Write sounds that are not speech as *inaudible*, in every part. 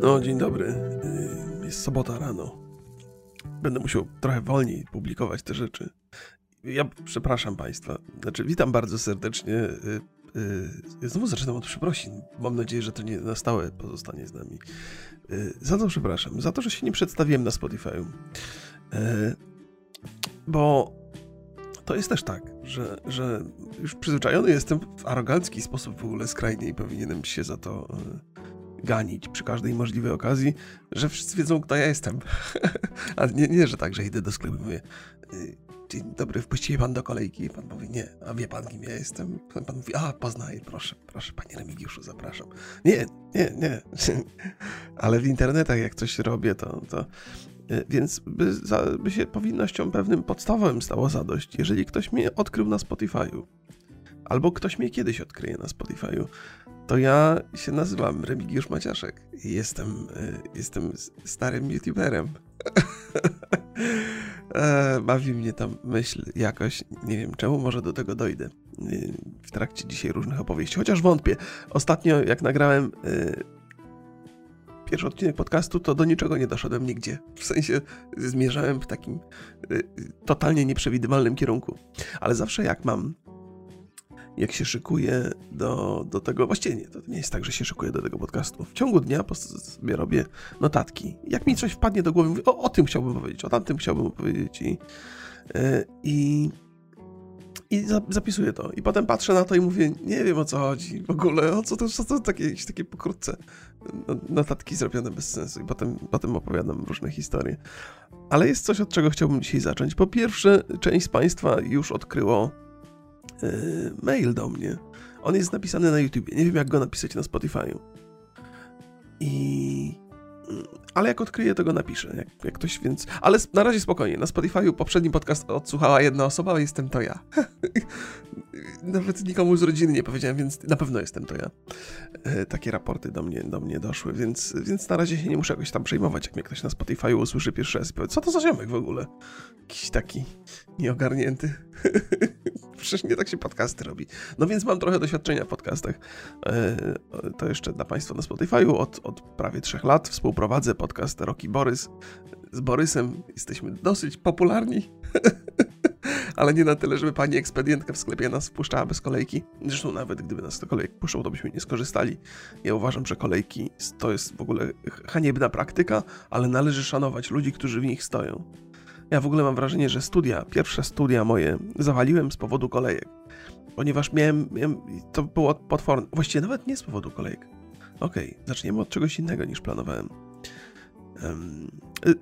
No, dzień dobry. Y, Jest sobota rano. Będę musiał trochę wolniej publikować te rzeczy. Ja przepraszam Państwa. Znaczy, witam bardzo serdecznie. Y, y, Znowu zaczynam od przeprosin. Mam nadzieję, że to nie na stałe pozostanie z nami. Za to przepraszam. Za to, że się nie przedstawiłem na Spotify'u. Y, Bo to jest też tak, że, że już przyzwyczajony jestem w arogancki sposób w ogóle skrajnie i powinienem się za to y, ganić przy każdej możliwej okazji, że wszyscy wiedzą, kto ja jestem. *laughs* A nie, nie, że tak, że idę do sklepu i mówię y, dzień dobry, wpuścije pan do kolejki? Pan mówi nie, a wie pan, kim ja jestem? Pan mówi, a poznaję, proszę, proszę, panie Remigiuszu, zapraszam. Nie, nie, nie. *laughs* Ale w internetach jak coś robię, to... to więc by, za, by się powinnościom pewnym podstawowym stało zadość, jeżeli ktoś mnie odkrył na Spotify'u, albo ktoś mnie kiedyś odkryje na Spotify'u, to ja się nazywam Remigiusz Maciaszek i jestem, y, jestem starym youtuberem. *laughs* E, Bawi mnie ta myśl jakoś, nie wiem czemu, może do tego dojdę w trakcie dzisiaj różnych opowieści, chociaż wątpię. Ostatnio jak nagrałem pierwszy odcinek podcastu, to do niczego nie doszedłem nigdzie. W sensie zmierzałem w takim y, totalnie nieprzewidywalnym kierunku. Ale zawsze jak mam jak się szykuję do, do tego, właściwie nie, to nie jest tak, że się szykuję do tego podcastu. W ciągu dnia sobie robię notatki. Jak mi coś wpadnie do głowy, mówię, o, o tym chciałbym powiedzieć, o tamtym chciałbym powiedzieć i, yy, i, i za- zapisuję to. I potem patrzę na to i mówię, nie wiem o co chodzi w ogóle, o co to, co to takie, takie pokrótce no- notatki zrobione bez sensu i potem, potem opowiadam różne historie. Ale jest coś, od czego chciałbym dzisiaj zacząć. Po pierwsze, część z Państwa już odkryło yy, mail do mnie. On jest napisany na YouTubie. Nie wiem, jak go napisać na Spotify'u. I. Ale jak odkryję, to go napiszę. Jak, jak ktoś, więc. Ale na razie spokojnie. Na Spotify'u poprzedni podcast odsłuchała jedna osoba, a jestem to ja. *laughs* Nawet nikomu z rodziny nie powiedziałem, więc na pewno jestem to ja. E, Takie raporty do mnie, do mnie doszły, więc, więc na razie się nie muszę jakoś tam przejmować, jak mnie ktoś na Spotify'u usłyszy pierwszy raz i powie, co to za ziomek w ogóle? Jakiś taki nieogarnięty. *laughs* Przecież nie tak się podcasty robi. No więc mam trochę doświadczenia w podcastach. E, To jeszcze dla Państwa na Spotify'u. Od, od prawie trzech lat współprowadzę podcast Roki Borys. Z Borysem jesteśmy dosyć popularni. *laughs* Ale nie na tyle, żeby pani ekspedientka w sklepie nas wpuszczała bez kolejki. Zresztą nawet gdyby nas do kolejek puszczą, to byśmy nie skorzystali. Ja uważam, że kolejki to jest w ogóle haniebna praktyka, ale należy szanować ludzi, którzy w nich stoją. Ja w ogóle mam wrażenie, że studia, pierwsze studia moje zawaliłem z powodu kolejek. Ponieważ miałem, miałem to było potworne. Właściwie nawet nie z powodu kolejek. Okej, zaczniemy od czegoś innego niż planowałem.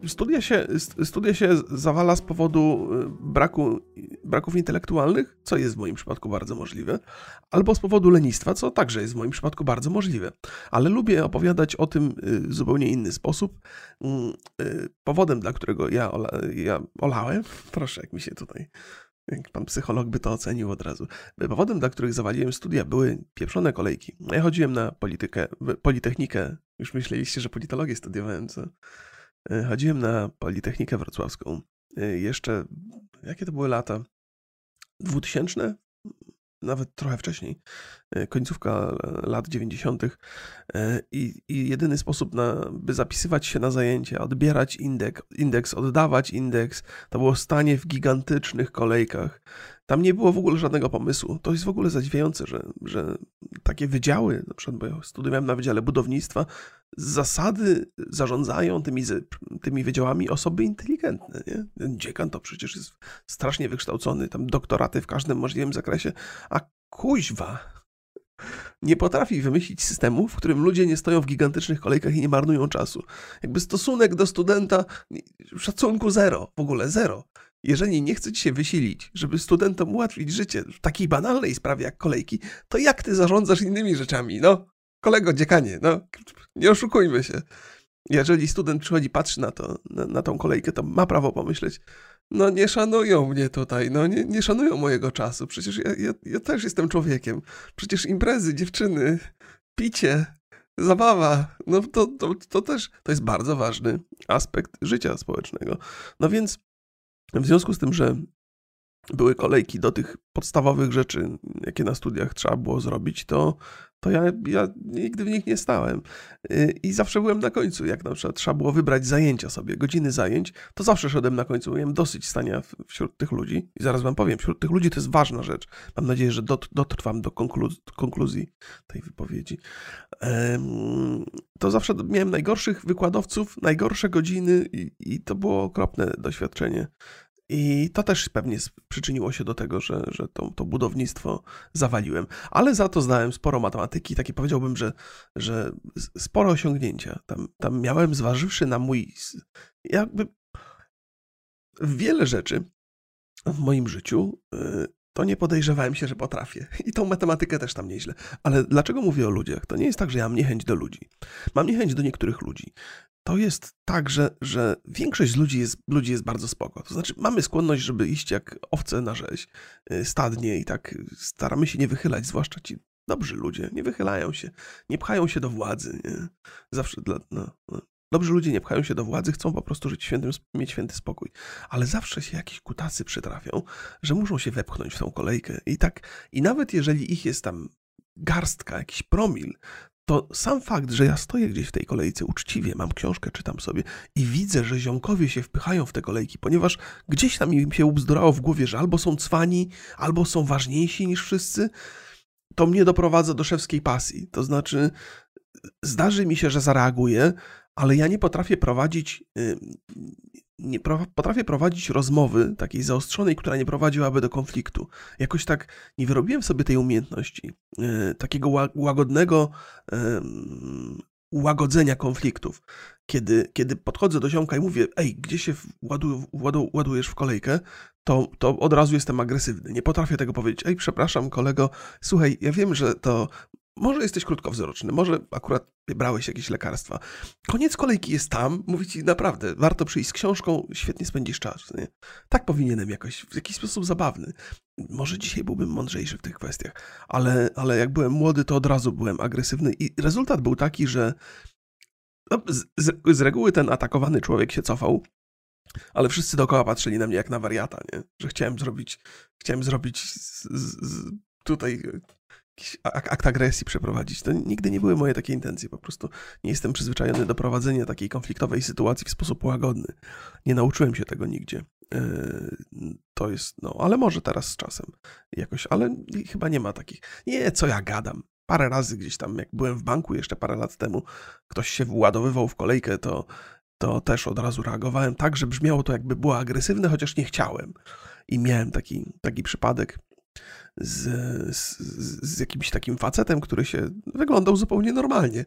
Y, Studia się, st- studia się zawala z powodu y, braku, braków intelektualnych, co jest w moim przypadku bardzo możliwe, albo z powodu lenistwa, co także jest w moim przypadku bardzo możliwe. Ale lubię opowiadać o tym y, w zupełnie inny sposób. Mm, Powodem, dla którego ja, ola, ja olałem, *laughs* proszę, jak mi się tutaj, jak pan psycholog by to ocenił od razu. Powodem, dla których zawaliłem studia, były pieprzone kolejki. Ja chodziłem na politykę, politechnikę, już myśleliście, że politologię studiowałem, co? Y, Chodziłem na Politechnikę Wrocławską. Y, Jeszcze, jakie to były lata? 2000? Nawet trochę wcześniej. Y, Końcówka e, lat 90. Y, I, I jedyny sposób, na, by zapisywać się na zajęcia, odbierać indeks, indeks, oddawać indeks, to było stanie w gigantycznych kolejkach. Tam nie było w ogóle żadnego pomysłu. To jest w ogóle zadziwiające, że, że takie wydziały, na przykład, bo ja studiowałem na Wydziale Budownictwa, z zasady zarządzają tymi, tymi wydziałami osoby inteligentne. Nie? Dziekan to przecież jest strasznie wykształcony, tam doktoraty w każdym możliwym zakresie, a kuźwa nie potrafi wymyślić systemu, w którym ludzie nie stoją w gigantycznych kolejkach i nie marnują czasu. Jakby stosunek do studenta, szacunku zero, w ogóle zero. Jeżeli nie chce ci się wysilić, żeby studentom ułatwić życie w takiej banalnej sprawie jak kolejki, to jak ty zarządzasz innymi rzeczami? No, kolego dziekanie, no, nie oszukujmy się. Jeżeli student przychodzi, patrzy na to, na, na tą kolejkę, to ma prawo pomyśleć, no nie szanują mnie tutaj, no nie, nie szanują mojego czasu, przecież ja, ja, ja też jestem człowiekiem. Przecież imprezy, dziewczyny, picie, zabawa, no to, to, to też, to jest bardzo ważny aspekt życia społecznego. No więc w związku z tym, że były kolejki do tych podstawowych rzeczy, jakie na studiach trzeba było zrobić, to, to ja, ja nigdy w nich nie stałem. Y, I zawsze byłem na końcu. Jak na przykład trzeba było wybrać zajęcia sobie, godziny zajęć, to zawsze szedłem na końcu. Miałem dosyć stania wśród tych ludzi. I zaraz wam powiem, wśród tych ludzi to jest ważna rzecz. Mam nadzieję, że dot, dotrwam do konkluz konkluzji tej wypowiedzi. To zawsze miałem najgorszych wykładowców, najgorsze godziny i, i to było okropne doświadczenie. I to też pewnie przyczyniło się do tego, że, że to, to budownictwo zawaliłem. Ale za to znałem sporo matematyki, takie powiedziałbym, że, że sporo osiągnięcia. Tam, tam miałem, zważywszy na mój. Jakby wiele rzeczy w moim życiu, y, to nie podejrzewałem się, że potrafię. I tą matematykę też tam nieźle. Ale dlaczego mówię o ludziach? To nie jest tak, że ja mam niechęć do ludzi. Mam niechęć do niektórych ludzi to jest tak, że, że większość ludzi jest, ludzi jest bardzo spoko. To znaczy, mamy skłonność, żeby iść jak owce na rzeź, y, stadnie i tak staramy się nie wychylać, zwłaszcza ci dobrzy ludzie. Nie wychylają się, nie pchają się do władzy. Nie? Zawsze dla. No, no. Dobrzy ludzie nie pchają się do władzy, chcą po prostu żyć świętym, mieć święty spokój. Ale zawsze się jakieś kutacy przytrafią, że muszą się wepchnąć w tą kolejkę. I tak, i nawet jeżeli ich jest tam garstka, jakiś promil, to sam fakt, że ja stoję gdzieś w tej kolejce uczciwie, mam książkę, czytam sobie i widzę, że ziomkowie się wpychają w te kolejki, ponieważ gdzieś tam im się ubzdurało w głowie, że albo są cwani, albo są ważniejsi niż wszyscy, to mnie doprowadza do szewskiej pasji. To znaczy, zdarzy mi się, że zareaguję, ale ja nie potrafię prowadzić nie potrafię prowadzić rozmowy takiej zaostrzonej, która nie prowadziłaby do konfliktu. Jakoś tak nie wyrobiłem sobie tej umiejętności, e, takiego łagodnego e, łagodzenia konfliktów. Kiedy, kiedy podchodzę do ziomka i mówię, ej, gdzie się ładu, ładu, ładujesz w kolejkę, to, to od razu jestem agresywny. Nie potrafię tego powiedzieć. Ej, przepraszam, kolego, słuchaj, ja wiem, że to może jesteś krótkowzroczny, może akurat brałeś jakieś lekarstwa. Koniec kolejki jest tam, mówi ci naprawdę, warto przyjść z książką, świetnie spędzisz czas. Nie? Tak powinienem jakoś, w jakiś sposób zabawny. Może dzisiaj byłbym mądrzejszy w tych kwestiach, ale, ale jak byłem młody, to od razu byłem agresywny i rezultat był taki, że no, z, z, reguły ten atakowany człowiek się cofał, ale wszyscy dookoła patrzyli na mnie jak na wariata, nie? że chciałem zrobić, chciałem zrobić z, z, tutaj jakiś akt agresji przeprowadzić. To nigdy nie były moje takie intencje. Po prostu nie jestem przyzwyczajony do prowadzenia takiej konfliktowej sytuacji w sposób łagodny. Nie nauczyłem się tego nigdzie. E, to jest, no, ale może teraz z czasem jakoś, ale chyba nie ma takich. Nie, co ja gadam. Parę razy gdzieś tam, jak byłem w banku jeszcze parę lat temu, ktoś się władowywał w kolejkę, to, to też od razu reagowałem tak, że brzmiało to jakby było agresywne, chociaż nie chciałem. I miałem taki, taki przypadek z, z, z, jakimś takim facetem, który się wyglądał zupełnie normalnie.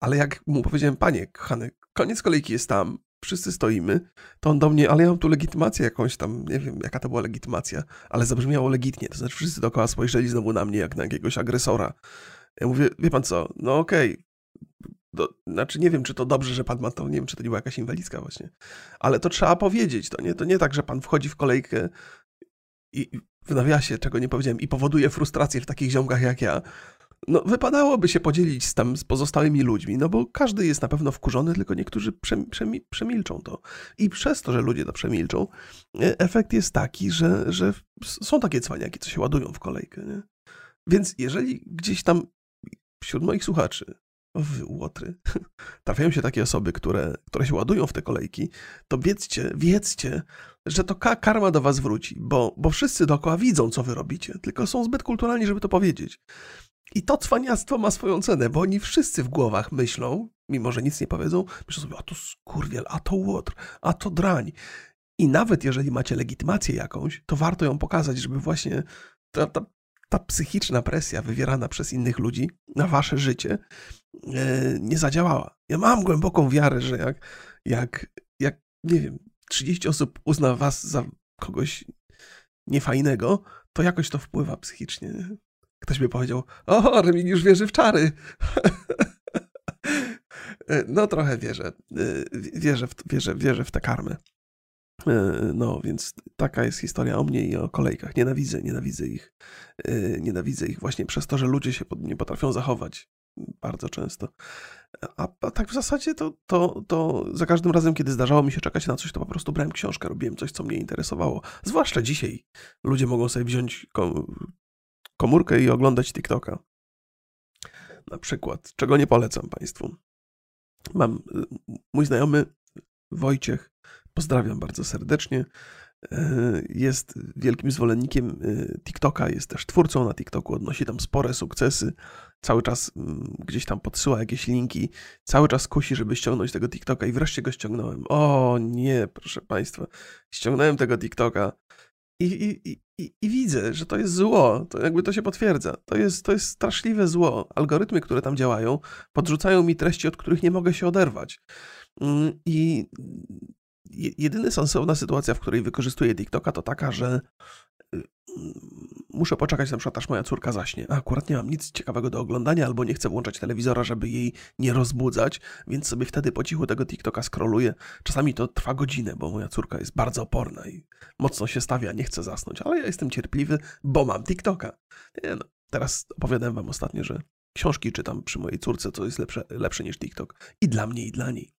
Ale jak mu powiedziałem, panie, kochany, koniec kolejki jest tam, wszyscy stoimy, to on do mnie, ale ja mam tu legitymację jakąś tam, nie wiem jaka to była legitymacja, ale zabrzmiało legitnie, to znaczy wszyscy dookoła spojrzeli znowu na mnie jak na jakiegoś agresora. Ja mówię, wie pan co, no okej, okay. znaczy nie wiem, czy to dobrze, że pan ma to, nie wiem, czy to nie była jakaś inwalidzka właśnie, ale to trzeba powiedzieć, to nie, to nie tak, że pan wchodzi w kolejkę i w nawiasie, czego nie powiedziałem, i powoduje frustrację w takich ziomkach jak ja, no wypadałoby się podzielić z, tam z pozostałymi ludźmi, no bo każdy jest na pewno wkurzony, tylko niektórzy przemi przemilczą to. I przez to, że ludzie to przemilczą, e, efekt jest taki, że, że są takie cwaniaki, co się ładują w kolejkę. Nie? Więc jeżeli gdzieś tam wśród moich słuchaczy wy łotry, *laughs* trafiają się takie osoby, które, które się ładują w te kolejki, to wiedzcie, wiedzcie, że to karma do was wróci, bo, bo wszyscy dookoła widzą, co wy robicie, tylko są zbyt kulturalni, żeby to powiedzieć. I to cwaniactwo ma swoją cenę, bo oni wszyscy w głowach myślą, mimo że nic nie powiedzą, myślą sobie, a to skurwiel, a to łotr, a to drań. I nawet jeżeli macie legitymację jakąś, to warto ją pokazać, żeby właśnie ta, ta, ta psychiczna presja wywierana przez innych ludzi na wasze życie nie zadziałała. Ja mam głęboką wiarę, że jak, jak, jak nie wiem, 30 osób uzna was za kogoś niefajnego, to jakoś to wpływa psychicznie. Ktoś by powiedział, o, już wierzy w czary. no trochę wierzę. Wierzę w, wierzę, wierzę w tę karmę. No, więc taka jest historia o mnie i o kolejkach. Nienawidzę, nienawidzę ich. Nienawidzę ich właśnie przez to, że ludzie się nie potrafią zachować. Bardzo często. A, a, tak w zasadzie to, to, to za każdym razem, kiedy zdarzało mi się czekać na coś, to po prostu brałem książkę, robiłem coś, co mnie interesowało. Zwłaszcza dzisiaj ludzie mogą sobie wziąć komórkę i oglądać TikToka. Na przykład, czego nie polecam Państwu. Mam mój znajomy Wojciech, pozdrawiam bardzo serdecznie. E, jest wielkim zwolennikiem e, TikToka, jest też twórcą na TikToku, odnosi tam spore sukcesy. Cały czas mm, gdzieś tam podsyła jakieś linki, cały czas kusi, żeby ściągnąć tego TikToka i wreszcie go ściągnąłem. O nie, proszę Państwa, ściągnąłem tego TikToka i, i, i, i widzę, że to jest zło. To jakby to się potwierdza. To jest, to jest straszliwe zło. Algorytmy, które tam działają, podrzucają mi treści, od których nie mogę się oderwać. Mm, I jedyna sensowna sytuacja, w której wykorzystuję TikToka, to taka, że y, muszę poczekać na przykład, aż moja córka zaśnie. A akurat nie mam nic ciekawego do oglądania, albo nie chcę włączać telewizora, żeby jej nie rozbudzać, więc sobie wtedy po cichu tego TikToka scrolluję. Czasami to trwa godzinę, bo moja córka jest bardzo oporna i mocno się stawia, nie chce zasnąć, ale ja jestem cierpliwy, bo mam TikToka. Nie no, teraz opowiadałem wam ostatnio, że książki czytam przy mojej córce, co jest lepsze, lepsze niż TikTok. I dla mnie, i dla niej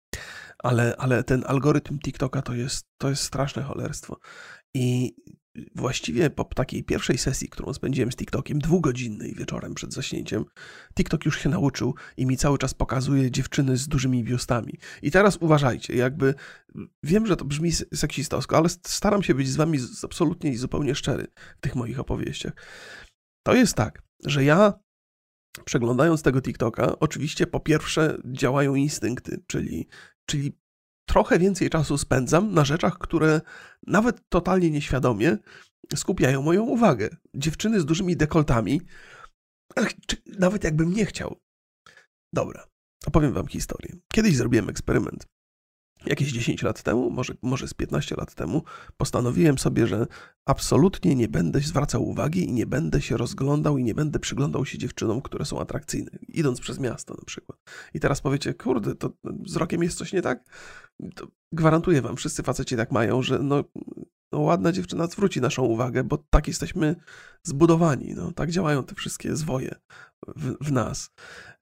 ale, ale ten algorytm TikToka to jest, to jest straszne cholerstwo. I właściwie po takiej pierwszej sesji, którą spędziłem z TikTokiem, dwugodzinnej wieczorem przed zaśnięciem, TikTok już się nauczył i mi cały czas pokazuje dziewczyny z dużymi biustami. I teraz uważajcie, jakby wiem, że to brzmi seksistowsko, ale staram się być z wami absolutnie i zupełnie szczery w tych moich opowieściach. To jest tak, że ja przeglądając tego TikToka, oczywiście po pierwsze działają instynkty, czyli Czyli trochę więcej czasu spędzam na rzeczach, które nawet totalnie nieświadomie skupiają moją uwagę. Dziewczyny z dużymi dekoltami, nawet jakbym nie chciał. Dobra, opowiem wam historię. Kiedyś zrobiłem eksperyment jakieś 10 lat temu, może, może z 15 lat temu, postanowiłem sobie, że absolutnie nie będę zwracał uwagi i nie będę się rozglądał i nie będę przyglądał się dziewczynom, które są atrakcyjne, idąc przez miasto na przykład. I teraz powiecie, kurde, to z rokiem jest coś nie tak? To gwarantuję wam, wszyscy faceci tak mają, że no, no ładna dziewczyna zwróci naszą uwagę, bo tak jesteśmy zbudowani, no, tak działają te wszystkie zwoje w, w nas.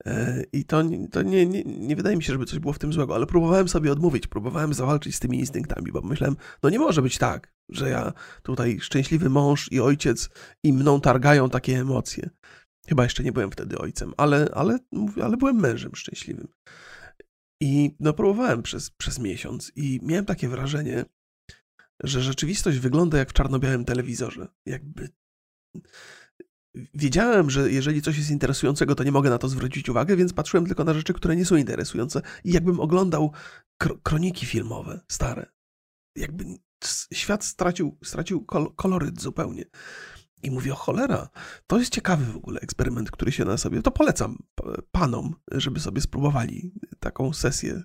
E, I to, to nie, nie, nie wydaje mi się, żeby coś było w tym złego, ale próbowałem sobie odmówić, próbowałem zawalczyć z tymi instynktami, bo myślałem, no nie może być tak, że ja tutaj szczęśliwy mąż i ojciec i mną targają takie emocje. Chyba jeszcze nie byłem wtedy ojcem, ale, ale, ale byłem mężem szczęśliwym. I no, próbowałem przez, przez miesiąc i miałem takie wrażenie, że rzeczywistość wygląda jak w czarno-białym telewizorze. Jakby wiedziałem, że jeżeli coś jest interesującego, to nie mogę na to zwrócić uwagę, więc patrzyłem tylko na rzeczy, które nie są interesujące i jakbym oglądał kroniki filmowe stare. Jakby świat stracił, stracił kol koloryt zupełnie. I mówię, o cholera, to jest ciekawy w ogóle eksperyment, który się na sobie, to polecam panom, żeby sobie spróbowali taką sesję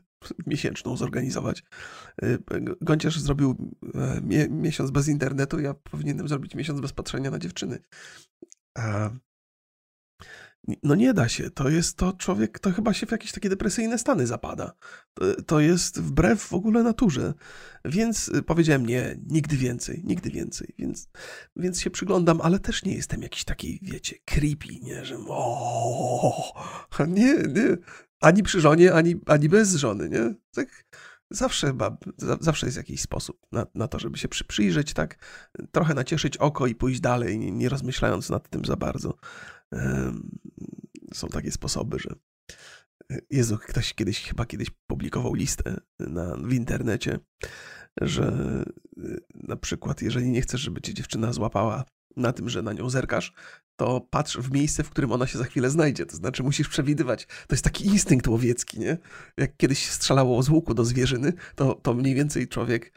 miesięczną zorganizować. Y, Gonciarz zrobił e, miesiąc bez internetu, ja powinienem zrobić miesiąc bez patrzenia na dziewczyny. No nie da się. To jest to człowiek, to chyba się w jakieś takie depresyjne stany zapada. To, to jest wbrew w ogóle naturze. Więc y, powiedziałem nie, nigdy więcej, nigdy więcej. Więc, więc się przyglądam, ale też nie jestem jakiś taki, wiecie, creepy, nie, że o, *laughs* nie, nie. Ani przy żonie, ani, ani bez żony, nie? Tak zawsze chyba, zawsze jest jakiś sposób na, na to, żeby się przy, przyjrzeć, tak trochę nacieszyć oko i pójść dalej, nie, nie rozmyślając nad tym za bardzo. Są takie sposoby, że Jezu, ktoś kiedyś, chyba kiedyś publikował listę na, w internecie, że y, na przykład, jeżeli nie chcesz, żeby cię dziewczyna złapała na tym, że na nią zerkasz, to patrz w miejsce, w którym ona się za chwilę znajdzie. To znaczy musisz przewidywać. To jest taki instynkt łowiecki, nie? Jak kiedyś strzelało z łuku do zwierzyny, to, to mniej więcej człowiek...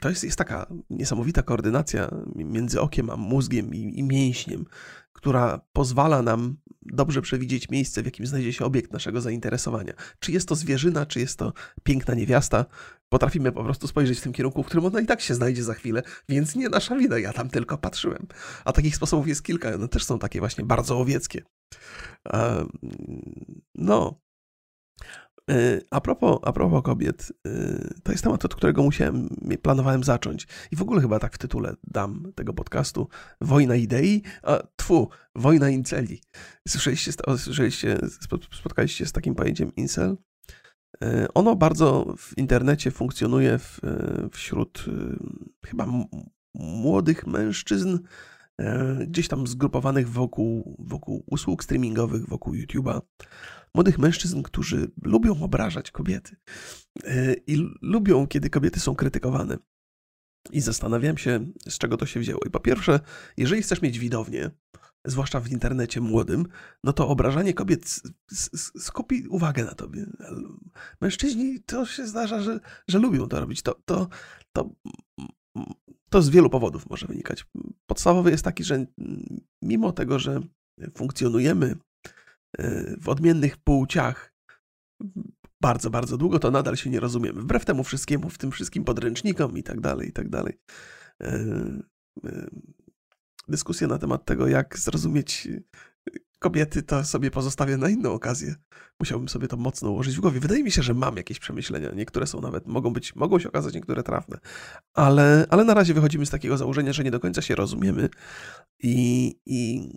To jest, jest taka niesamowita koordynacja między okiem a mózgiem i, i mięśniem, która pozwala nam dobrze przewidzieć miejsce, w jakim znajdzie się obiekt naszego zainteresowania. Czy jest to zwierzyna, czy jest to piękna niewiasta, potrafimy po prostu spojrzeć w tym kierunku, w którym ona i tak się znajdzie za chwilę, więc nie nasza wina, ja tam tylko patrzyłem. A takich sposobów jest kilka, one też są takie właśnie bardzo owieckie. No. E, a propos, a propos kobiet, e, to jest temat, od którego musiałem, planowałem zacząć. I w ogóle chyba tak w tytule dam tego podcastu Wojna idei, a tfu, Wojna inceli. Słyszeliście, słyszeliście spotkaliście się z takim pojęciem incel? E, ono bardzo w internecie funkcjonuje w, wśród chyba młodych mężczyzn, gdzieś tam zgrupowanych wokół, wokół usług streamingowych, wokół YouTube'a młodych mężczyzn, którzy lubią obrażać kobiety e, i lubią, kiedy kobiety są krytykowane. I zastanawiam się, z czego to się wzięło. I po pierwsze, jeżeli chcesz mieć widownię, zwłaszcza w internecie młodym, no to obrażanie kobiet skupi uwagę na tobie. Mężczyźni to się zdarza, że, że lubią to robić. To, to, to, to z wielu powodów może wynikać. Podstawowy jest taki, że mimo tego, że funkcjonujemy w odmiennych płciach bardzo, bardzo długo, to nadal się nie rozumiemy. Wbrew temu wszystkiemu, w tym wszystkim podręcznikom i tak dalej, i tak dalej. E, e, dyskusja na temat tego, jak zrozumieć kobiety, to sobie pozostawię na inną okazję. Musiałbym sobie to mocno ułożyć w głowie. Wydaje mi się, że mam jakieś przemyślenia. Niektóre są nawet, mogą być, mogą się okazać niektóre trafne. Ale, ale na razie wychodzimy z takiego założenia, że nie do końca się rozumiemy i, i,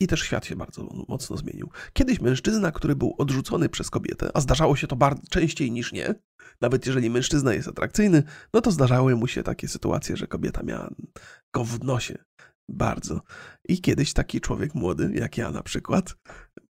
i też świat się bardzo mocno zmienił. Kiedyś mężczyzna, który był odrzucony przez kobietę, a zdarzało się to bardzo, częściej niż nie, nawet jeżeli mężczyzna jest atrakcyjny, no to zdarzały mu się takie sytuacje, że kobieta miała go w nosie. Bardzo. I kiedyś taki człowiek młody, jak ja na przykład,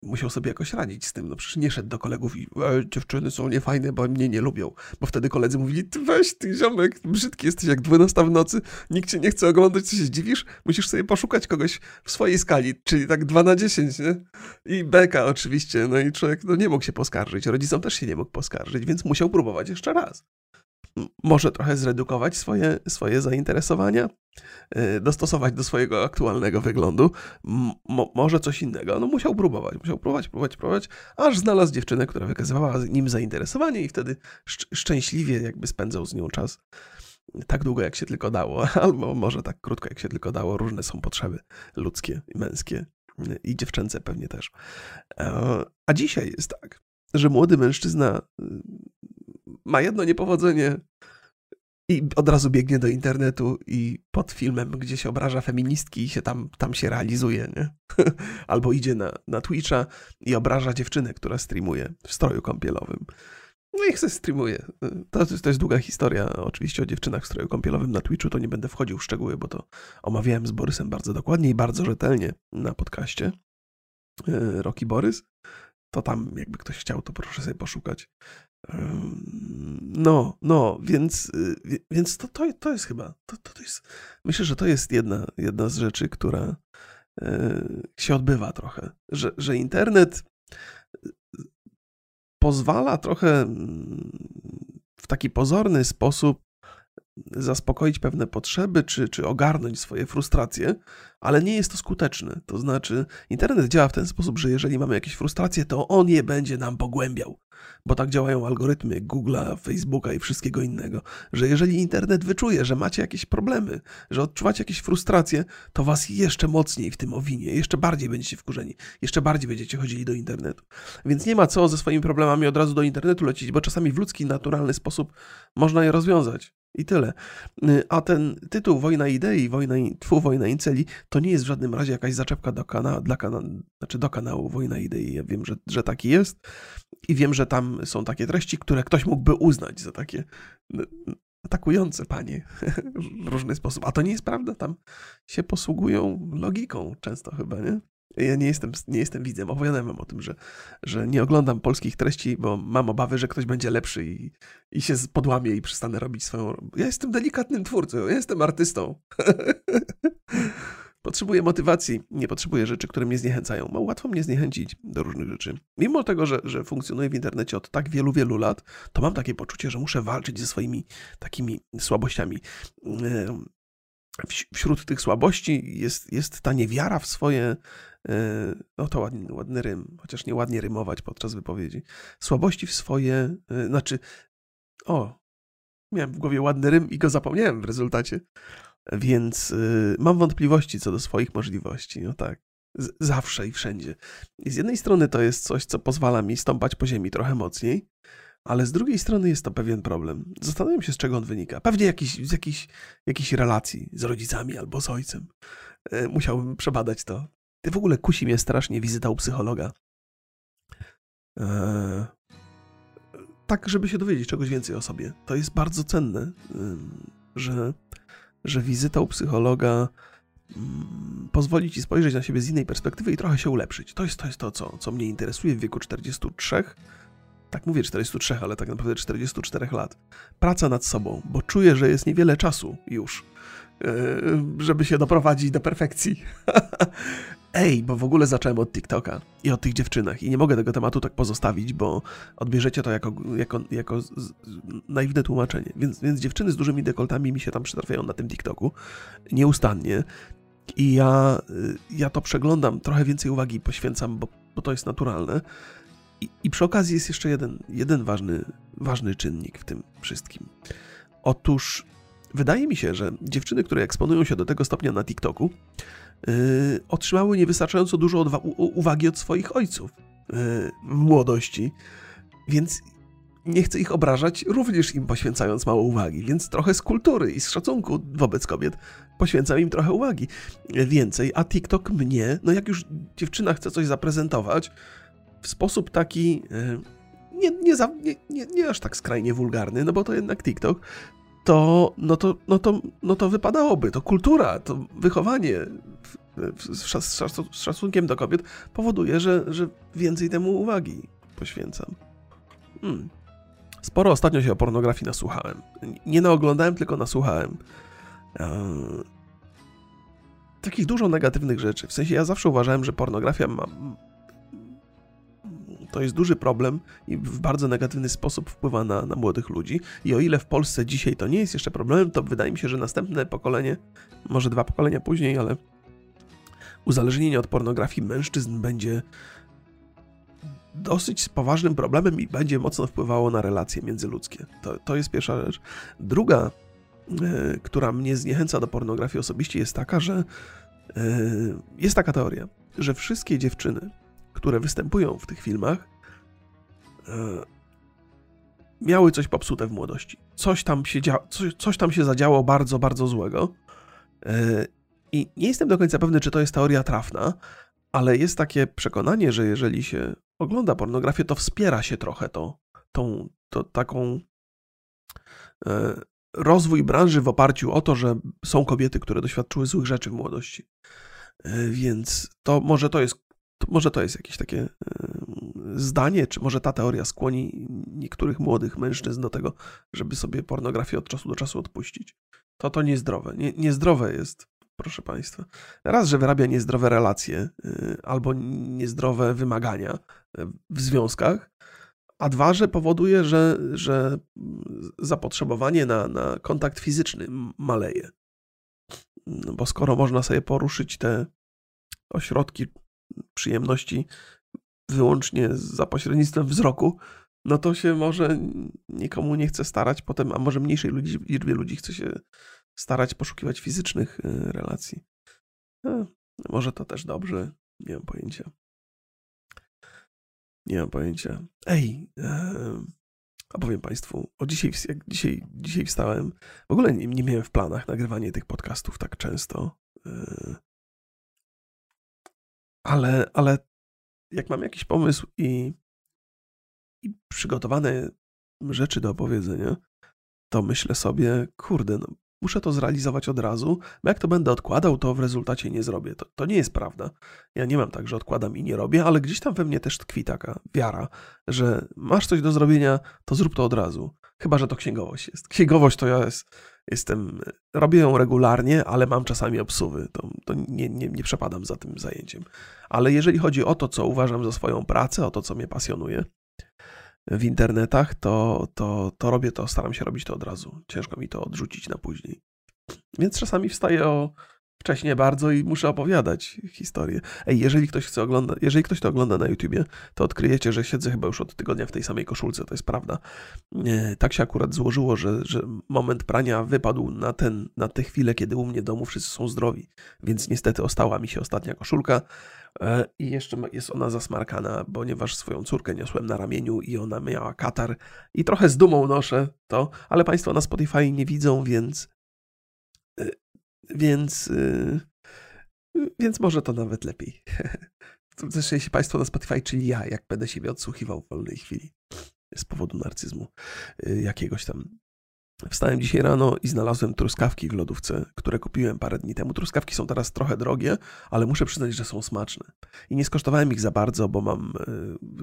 musiał sobie jakoś radzić z tym. No przecież nie szedł do kolegów i e, dziewczyny są niefajne, bo mnie nie lubią. Bo wtedy koledzy mówili, ty weź, ty ziomek, brzydki jesteś jak 12 w nocy, nikt cię nie chce oglądać, co się zdziwisz? Musisz sobie poszukać kogoś w swojej skali, czyli tak 2 na 10, nie? I beka oczywiście, no i człowiek no, nie mógł się poskarżyć, rodzicom też się nie mógł poskarżyć, więc musiał próbować jeszcze raz może trochę zredukować swoje, swoje zainteresowania, y, dostosować do swojego aktualnego wyglądu, Mo, może coś innego. No musiał próbować, musiał próbować, próbować, próbować, aż znalazł dziewczynę, która wykazywała nim zainteresowanie i wtedy szcz szczęśliwie jakby spędzał z nią czas tak długo, jak się tylko dało, *laughs* albo może tak krótko, jak się tylko dało. Różne są potrzeby ludzkie i męskie i dziewczęce pewnie też. E, a dzisiaj jest tak, że młody mężczyzna ma jedno niepowodzenie i od razu biegnie do internetu i pod filmem, gdzie się obraża feministki i się tam, tam się realizuje, nie? *laughs* Albo idzie na, na Twitcha i obraża dziewczynę, która streamuje w stroju kąpielowym. No i se streamuje. To, to jest długa historia, oczywiście o dziewczynach w stroju kąpielowym na Twitchu, to nie będę wchodził w szczegóły, bo to omawiałem z Borysem bardzo dokładnie i bardzo rzetelnie na podcaście. E, Roki Borys to tam jakby ktoś chciał, to proszę sobie poszukać. No, no, więc, y, więc to, to, to jest chyba, to, to jest, myślę, że to jest jedna, jedna z rzeczy, która e, się odbywa trochę, że, że internet y, pozwala trochę mm, w taki pozorny sposób zaspokoić pewne potrzeby, czy, czy ogarnąć swoje frustracje, ale nie jest to skuteczne. To znaczy, internet działa w ten sposób, że jeżeli mamy jakieś frustracje, to on je będzie nam pogłębiał. Bo tak działają algorytmy Google'a, Facebooka i wszystkiego innego, że jeżeli internet wyczuje, że macie jakieś problemy, że odczuwacie jakieś frustracje, to was jeszcze mocniej w tym owinie, jeszcze bardziej będziecie wkurzeni, jeszcze bardziej będziecie chodzili do internetu. Więc nie ma co ze swoimi problemami od razu do internetu lecieć, bo czasami w ludzki, naturalny sposób można je rozwiązać. I tyle. Y, a ten tytuł Wojna Idei, Wojna, tfu, Wojna Inceli, to nie jest w żadnym razie jakaś zaczepka do, kana, dla kana, znaczy do kanału Wojna Idei. Ja wiem, że, że taki jest i wiem, że tam są takie treści, które ktoś mógłby uznać za takie atakujące panie *laughs* w różny sposób. A to nie jest prawda, tam się posługują logiką często chyba, nie? Ja nie jestem, nie jestem widzem. Opowiadałem wam o tym, że, że nie oglądam polskich treści, bo mam obawy, że ktoś będzie lepszy i, i się podłamie i przestanę robić swoją. Ja jestem delikatnym twórcą, ja jestem artystą. *laughs* Potrzebuję motywacji, nie potrzebuję rzeczy, które mnie zniechęcają. Bo łatwo mnie zniechęcić do różnych rzeczy. Mimo tego, że, że funkcjonuję w internecie od tak wielu, wielu lat, to mam takie poczucie, że muszę walczyć ze swoimi takimi słabościami wśród tych słabości jest, jest ta niewiara w swoje, e, no to ładny, ładny rym, chociaż nie ładnie rymować podczas wypowiedzi, słabości w swoje, e, znaczy, o, miałem w głowie ładny rym i go zapomniałem w rezultacie, więc e, mam wątpliwości co do swoich możliwości, no tak. Z zawsze i wszędzie. I z jednej strony to jest coś, co pozwala mi stąpać po ziemi trochę mocniej, ale z drugiej strony jest to pewien problem. Zastanawiam się, z czego on wynika. Pewnie jakiś, z jakiejś, jakiejś relacji z rodzicami albo z ojcem. E, musiałbym przebadać to. W ogóle kusi mnie strasznie wizyta u psychologa. Eee, tak, żeby się dowiedzieć czegoś więcej o sobie. To jest bardzo cenne, że, że wizyta u psychologa mm, pozwoli ci spojrzeć na siebie z innej perspektywy i trochę się ulepszyć. To jest to, jest to co, co mnie interesuje w wieku 43 tak mówię 43, ale tak naprawdę 44 lat. Praca nad sobą, bo czuję, że jest niewiele czasu już, e, żeby się doprowadzić do perfekcji. *laughs* Ej, bo w ogóle zacząłem od TikToka i o tych dziewczynach i nie mogę tego tematu tak pozostawić, bo odbierzecie to jako, jako, jako naiwne tłumaczenie. Więc, więc dziewczyny z dużymi dekoltami mi się tam przytrafiają na tym TikToku nieustannie i ja, y, ja to przeglądam, trochę więcej uwagi poświęcam, bo, bo to jest naturalne, i, przy okazji jest jeszcze jeden, jeden ważny, ważny czynnik w tym wszystkim. Otóż wydaje mi się, że dziewczyny, które eksponują się do tego stopnia na TikToku, yy, otrzymały niewystarczająco dużo uwagi od swoich ojców yy, w młodości, więc nie chcę ich obrażać, również im poświęcając mało uwagi, więc trochę z kultury i z szacunku wobec kobiet poświęcam im trochę uwagi więcej, a TikTok mnie, no jak już dziewczyna chce coś zaprezentować, w sposób taki e, nie, nie, za, nie, nie, nie aż tak skrajnie wulgarny, no bo to jednak TikTok, to, no to, no to, no to wypadałoby, to kultura, to wychowanie z, szacunkiem do kobiet powoduje, że, że więcej temu uwagi poświęcam. Hmm. Sporo ostatnio się o pornografii nasłuchałem. Nie naoglądałem, tylko nasłuchałem. Eee, takich dużo negatywnych rzeczy. W sensie ja zawsze uważałem, że pornografia ma, to jest duży problem i w bardzo negatywny sposób wpływa na, na młodych ludzi. I o ile w Polsce dzisiaj to nie jest jeszcze problemem, to wydaje mi się, że następne pokolenie, może dwa pokolenia później, ale uzależnienie od pornografii mężczyzn będzie dosyć poważnym problemem i będzie mocno wpływało na relacje międzyludzkie. To, to jest pierwsza rzecz. Druga, e, która mnie zniechęca do pornografii osobiście, jest taka, że e, jest taka teoria, że wszystkie dziewczyny, które występują w tych filmach, e, miały coś popsute w młodości. Coś tam się, dzia- coś, coś tam się zadziało bardzo, bardzo złego. E, I nie jestem do końca pewny, czy to jest teoria trafna, ale jest takie przekonanie, że jeżeli się ogląda pornografię, to wspiera się trochę to, tą, to taką e, rozwój branży w oparciu o to, że są kobiety, które doświadczyły złych rzeczy w młodości. Więc to może to jest to może to jest jakieś takie zdanie, czy może ta teoria skłoni niektórych młodych mężczyzn do tego, żeby sobie pornografię od czasu do czasu odpuścić. To to niezdrowe. Nie, niezdrowe jest, proszę Państwa. Raz, że wyrabia niezdrowe relacje e, albo niezdrowe wymagania e, w związkach, a dwa, że powoduje, że, że zapotrzebowanie na, na kontakt fizyczny maleje. No bo skoro można sobie poruszyć te ośrodki przyjemności wyłącznie za pośrednictwem wzroku, no to się może nikomu nie chce starać potem, a może mniejszej ludzi, liczbie ludzi chce się starać poszukiwać fizycznych y, relacji. No, może to też dobrze, nie mam pojęcia. Nie mam pojęcia. Ej, e, opowiem Państwu, o dzisiaj, jak dzisiaj, dzisiaj wstałem, w ogóle nie, nie miałem w planach nagrywanie tych podcastów tak często. E, ale, ale jak mam jakiś pomysł i, i przygotowane rzeczy do opowiedzenia, to myślę sobie, kurde, no, muszę to zrealizować od razu, bo jak to będę odkładał, to w rezultacie nie zrobię. To, to nie jest prawda. Ja nie mam tak, że odkładam i nie robię, ale gdzieś tam we mnie też tkwi taka wiara, że masz coś do zrobienia, to zrób to od razu. Chyba, że to księgowość jest. Księgowość to ja jest, jestem, robię ją regularnie, ale mam czasami obsuwy. To, to nie, nie, nie przepadam za tym zajęciem. Ale jeżeli chodzi o to, co uważam za swoją pracę, o to, co mnie pasjonuje w internetach, to, to, to robię to, staram się robić to od razu. Ciężko mi to odrzucić na później. Więc czasami wstaję o wcześniej bardzo i muszę opowiadać historię. Ej, jeżeli ktoś chce oglądać, jeżeli ktoś to ogląda na YouTubie, to odkryjecie, że siedzę chyba już od tygodnia w tej samej koszulce, to jest prawda. Tak się akurat złożyło, że, że moment prania wypadł na, ten, na tę chwilę, kiedy u mnie w domu wszyscy są zdrowi, więc niestety ostała mi się ostatnia koszulka e, i jeszcze jest ona zasmarkana, ponieważ swoją córkę niosłem na ramieniu i ona miała katar i trochę z dumą noszę to, ale Państwo na Spotify nie widzą, więc e, więc, yy, więc może to nawet lepiej. *laughs* Zresztą jeśli Państwo na Spotify, czyli ja, jak będę siebie odsłuchiwał w wolnej chwili z powodu narcyzmu yy, jakiegoś tam. Wstałem dzisiaj rano i znalazłem truskawki w lodówce, które kupiłem parę dni temu. Truskawki są teraz trochę drogie, ale muszę przyznać, że są smaczne. I nie skosztowałem ich za bardzo, bo mam,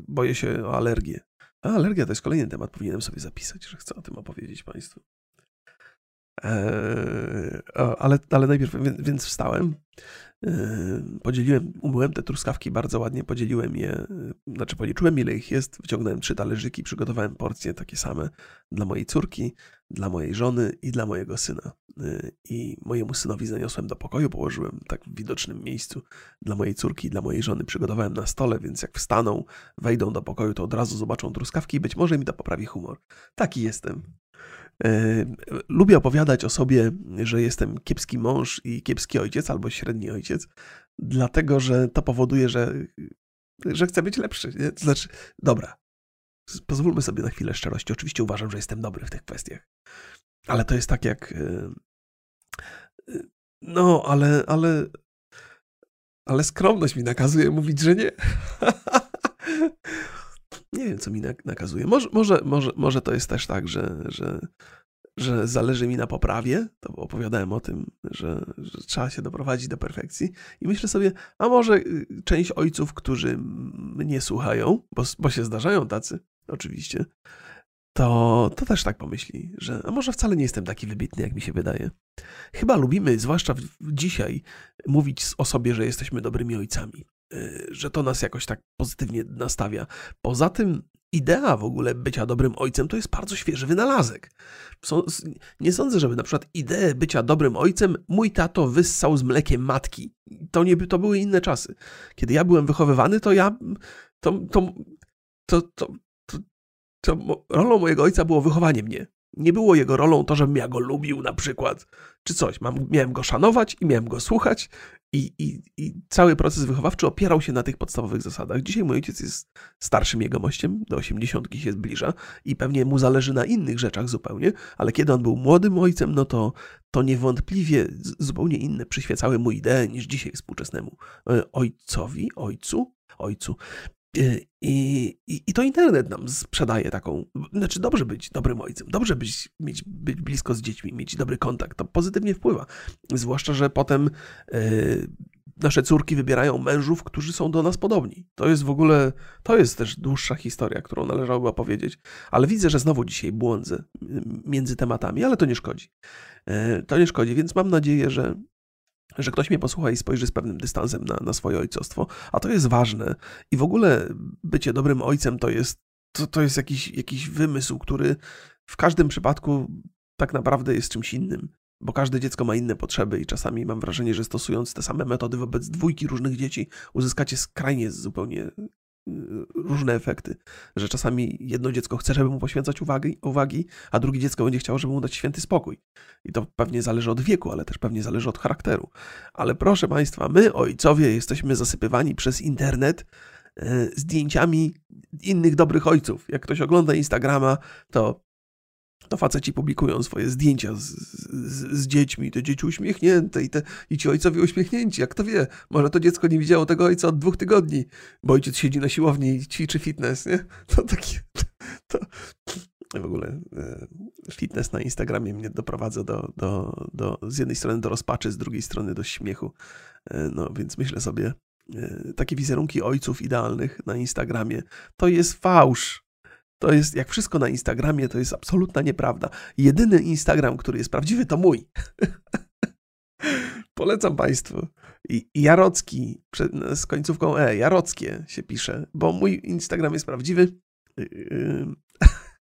boję się o alergię. A alergia to jest kolejny temat, powinienem sobie zapisać, że chcę o tym opowiedzieć Państwu. Eee, ale, ale najpierw, więc wstałem, eee, podzieliłem, umyłem te truskawki bardzo ładnie, podzieliłem je, znaczy policzyłem ile ich jest, wyciągnąłem trzy talerzyki, przygotowałem porcje takie same dla mojej córki, dla mojej żony i dla mojego syna. Eee, I mojemu synowi zaniosłem do pokoju, położyłem tak w widocznym miejscu dla mojej córki i dla mojej żony, przygotowałem na stole, więc jak wstaną, wejdą do pokoju, to od razu zobaczą truskawki i być może mi to poprawi humor. Taki jestem. E, lubię opowiadać o sobie, że jestem kiepski mąż i kiepski ojciec, albo średni ojciec, dlatego że to powoduje, że, że chcę być lepszy. Nie? Znaczy, dobra, pozwólmy sobie na chwilę szczerości. Oczywiście uważam, że jestem dobry w tych kwestiach, ale to jest tak jak. E, e, no, ale, ale, ale skromność mi nakazuje mówić, że nie. *laughs* Nie wiem, co mi nakazuje. Może, może, może, może to jest też tak, że, że, że zależy mi na poprawie. To opowiadałem o tym, że, że trzeba się doprowadzić do perfekcji. I myślę sobie, a może y, część ojców, którzy mnie słuchają, bo, bo się zdarzają tacy, oczywiście, to, to też tak pomyśli, że a może wcale nie jestem taki wybitny, jak mi się wydaje. Chyba lubimy, zwłaszcza dzisiaj, mówić o sobie, że jesteśmy dobrymi ojcami. Y, że to nas jakoś tak pozytywnie nastawia. Poza tym idea w ogóle bycia dobrym ojcem to jest bardzo świeży wynalazek. Nie sądzę, żeby na przykład ideę bycia dobrym ojcem mój tato wyssał z mlekiem matki. To, nie, to były inne czasy. Kiedy ja byłem wychowywany, to ja. To, to, to, to, to, to rolą mojego ojca było wychowanie mnie. Nie było jego rolą to, żebym ja go lubił na przykład, czy coś. Mam, miałem go szanować i miałem go słuchać i, i, I, cały proces wychowawczy opierał się na tych podstawowych zasadach. Dzisiaj mój ojciec jest starszym jegomościem, do osiemdziesiątki się zbliża i pewnie mu zależy na innych rzeczach zupełnie, ale kiedy on był młodym ojcem, no to, to niewątpliwie zupełnie inne przyświecały mu idee niż dzisiaj współczesnemu e, ojcowi, ojcu, ojcu. Y, I, i, I, to internet nam sprzedaje taką. Znaczy, dobrze być dobrym ojcem, dobrze być, mieć, być blisko z dziećmi, mieć dobry kontakt. To pozytywnie wpływa. Zwłaszcza, że potem yy, nasze córki wybierają mężów, którzy są do nas podobni. To jest w ogóle. To jest też dłuższa historia, którą należałoby opowiedzieć. Ale widzę, że znowu dzisiaj błądzę między tematami, ale to nie szkodzi. Yy, to nie szkodzi, więc mam nadzieję, że, że ktoś mnie posłucha i spojrzy z pewnym dystansem na, na swoje ojcostwo, a to jest ważne. I w ogóle bycie dobrym ojcem to jest, to, to jest jakiś, jakiś wymysł, który w każdym przypadku tak naprawdę jest czymś innym, bo każde dziecko ma inne potrzeby i czasami mam wrażenie, że stosując te same metody wobec dwójki różnych dzieci, uzyskacie skrajnie zupełnie różne efekty, że czasami jedno dziecko chce, żeby mu poświęcać uwagi, uwagi, a drugie dziecko będzie chciało, żeby mu dać święty spokój. I to pewnie zależy od wieku, ale też pewnie zależy od charakteru. Ale proszę Państwa, my, ojcowie, jesteśmy zasypywani przez internet e, zdjęciami innych dobrych ojców. Jak ktoś ogląda Instagrama, to to faceci publikują swoje zdjęcia z, z, z, dziećmi, te dzieci uśmiechnięte i, te, i ci ojcowie uśmiechnięci. Jak to wie, może to dziecko nie widziało tego ojca od dwóch tygodni, bo ojciec siedzi na siłowni i ćwiczy fitness, nie? *laughs* To taki... To, w ogóle e, fitness na Instagramie mnie doprowadza do, do, do, z jednej strony do rozpaczy, z drugiej strony do śmiechu. E, no więc myślę sobie, e, takie wizerunki ojców idealnych na Instagramie to jest fałsz. To jest, jak wszystko na Instagramie, to jest absolutna nieprawda. Jedyny Instagram, który jest prawdziwy, to mój. *laughs* Polecam Państwu. Jarocki, z końcówką E, Jarockie się pisze, bo mój Instagram jest prawdziwy.